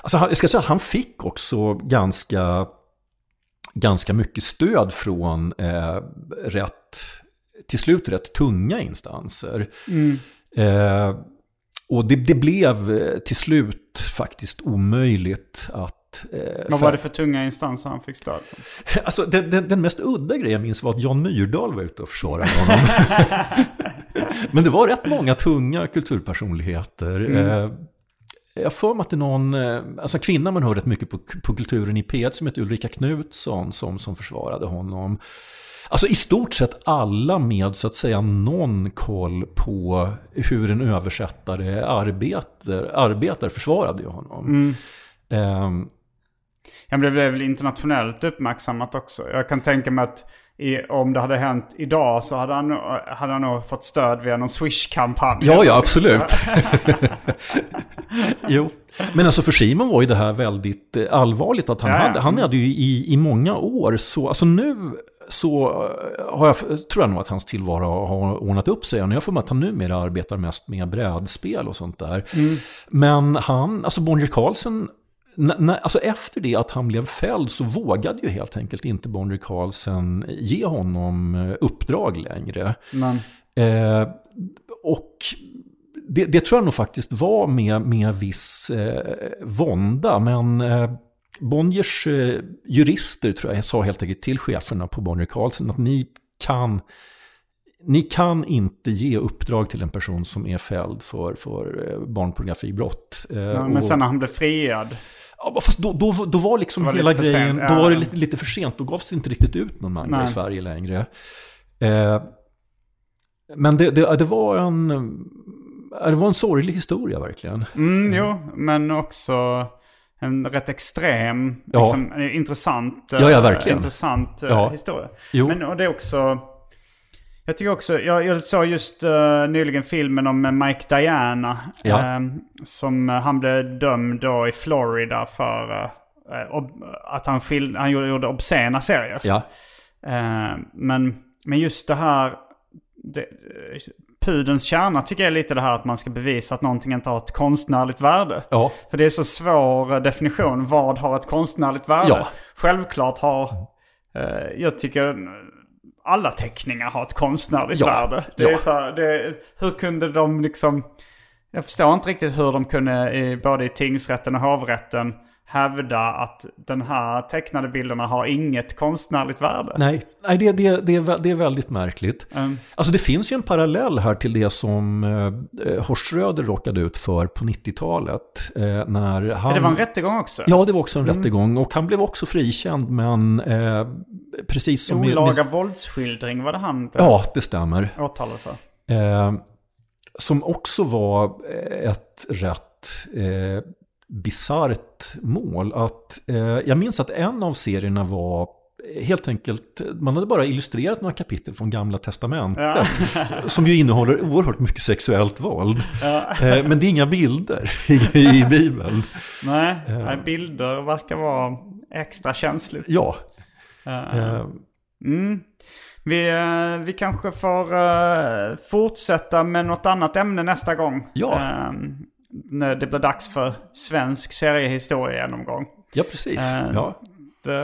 Alltså, jag ska säga att han fick också ganska, ganska mycket stöd från eh, rätt, till slut rätt tunga instanser. Mm. Eh, och det, det, blev eh, till slut faktiskt omöjligt att Eh, Vad var det för tunga instanser han fick stöd från? Alltså, den, den, den, mest udda grejen jag minns var att Jan Myrdal var ute och försvarade honom. Men det var rätt många tunga kulturpersonligheter. Mm. Eh, jag får mig att det är någon, eh, alltså kvinna man hör rätt mycket på, på kulturen i P1 som heter Ulrika Knutsson som, som försvarade honom. Alltså i stort sett alla med så att säga någon koll på hur en översättare arbetar, arbetar försvarade ju honom. Mm. Um, men det blev väl internationellt uppmärksammat också. Jag kan tänka mig att i, om det hade hänt idag så hade han, hade han nog fått stöd via någon Swish-kampanj. Ja, ja, absolut. jo, men alltså för Simon var ju det här väldigt eh, allvarligt. Att han, ja, ja. Hade, han hade ju i, i många år så, alltså nu så eh, har jag, tror jag nog att hans tillvaro har ordnat upp sig. Jag för mig att han numera arbetar mest med brädspel och sånt där. Mm. Men han, alltså Bonnier Carlsen alltså efter det att han blev fälld så vågade ju helt enkelt inte Bonnier Carlsen ge honom eh, uppdrag längre. Eh, och det, det, tror jag nog faktiskt var med, med viss eh, vånda. Men eh, Bonniers eh, jurister tror jag sa helt enkelt till cheferna på Bonnier Carlsen att ni kan ni kan inte ge uppdrag till en person som är fälld för, för eh, barnpornografibrott. Ja, men sen när han blev friad? Ja, fast då, då, då var liksom var hela grejen, ja. då var det lite, lite för sent. Då gavs det inte riktigt ut någon manga i Sverige längre. Eh, men det, det, det, var en, det var en sorglig historia verkligen. Mm, jo, men också en rätt extrem, ja. liksom, intressant, ja, ja, verkligen. intressant eh, ja. historia. Jo. Men och det är också... Jag tycker också, jag, jag såg just uh, nyligen filmen om Mike Diana. Ja. Uh, som uh, han blev dömd då i Florida för eh, att han, skil, han gjorde, gjorde obscena serier. Ja, Eh, men, men just det här... Det, eh, pudens kärna tycker jag är lite det här att man ska bevisa att någonting inte har ett konstnärligt värde. Ja. För det är så svår eh, definition. Vad har ett konstnärligt värde? Ja. Självklart har... Eh, jag tycker alla teckningar har ett konstnärligt Ja. värde. Det Ja. är så här, det, hur kunde de liksom... Jag förstår inte riktigt hur de kunde i, både i tingsrätten och hovrätten hävda att den här tecknade bilderna har inget konstnärligt värde. nej, nej det, det, det, är, det är väldigt märkligt. Mm. Alltså det finns ju en parallell här till det som eh, Horst Schröder råkade ut för på 90-talet. Eh, när han... Det var en rättegång också. Ja, det var också en Mm. rättegång och han blev också frikänd men eh, precis som... med- Olaga våldsskildring var det han blev Ja, det stämmer. åtalad för. Eh, som också var eh, ett rätt eh, bisarrt mål. Att, eh, jag minns att en av serierna var helt enkelt, man hade bara illustrerat några kapitel från Gamla Testamentet. som ju innehåller oerhört mycket sexuellt våld. Eh, men det är inga bilder i, Bibeln. Nej, nej, bilder verkar vara extra känsligt. Ja. Eh, Mm. Vi, eh, vi kanske får eh, fortsätta med något annat ämne nästa gång. Ja. När det blir dags för svensk seriehistoria-genomgång. ja, precis. Eh, Ja.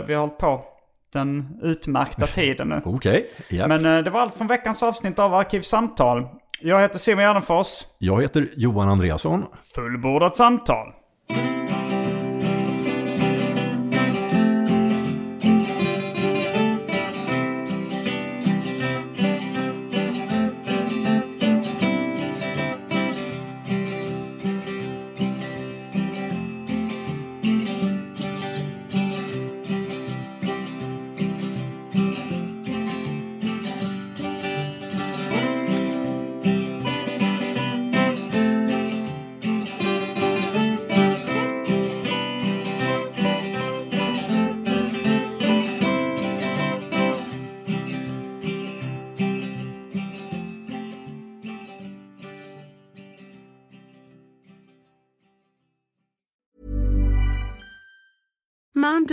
Vi har hållit på den utmärkta tiden nu. Okej, ja. Men eh, det var allt från veckans avsnitt av Arkivsamtal. Jag heter Simon Gärdenfors. Jag heter Johan Andreasson. Fullbordat samtal.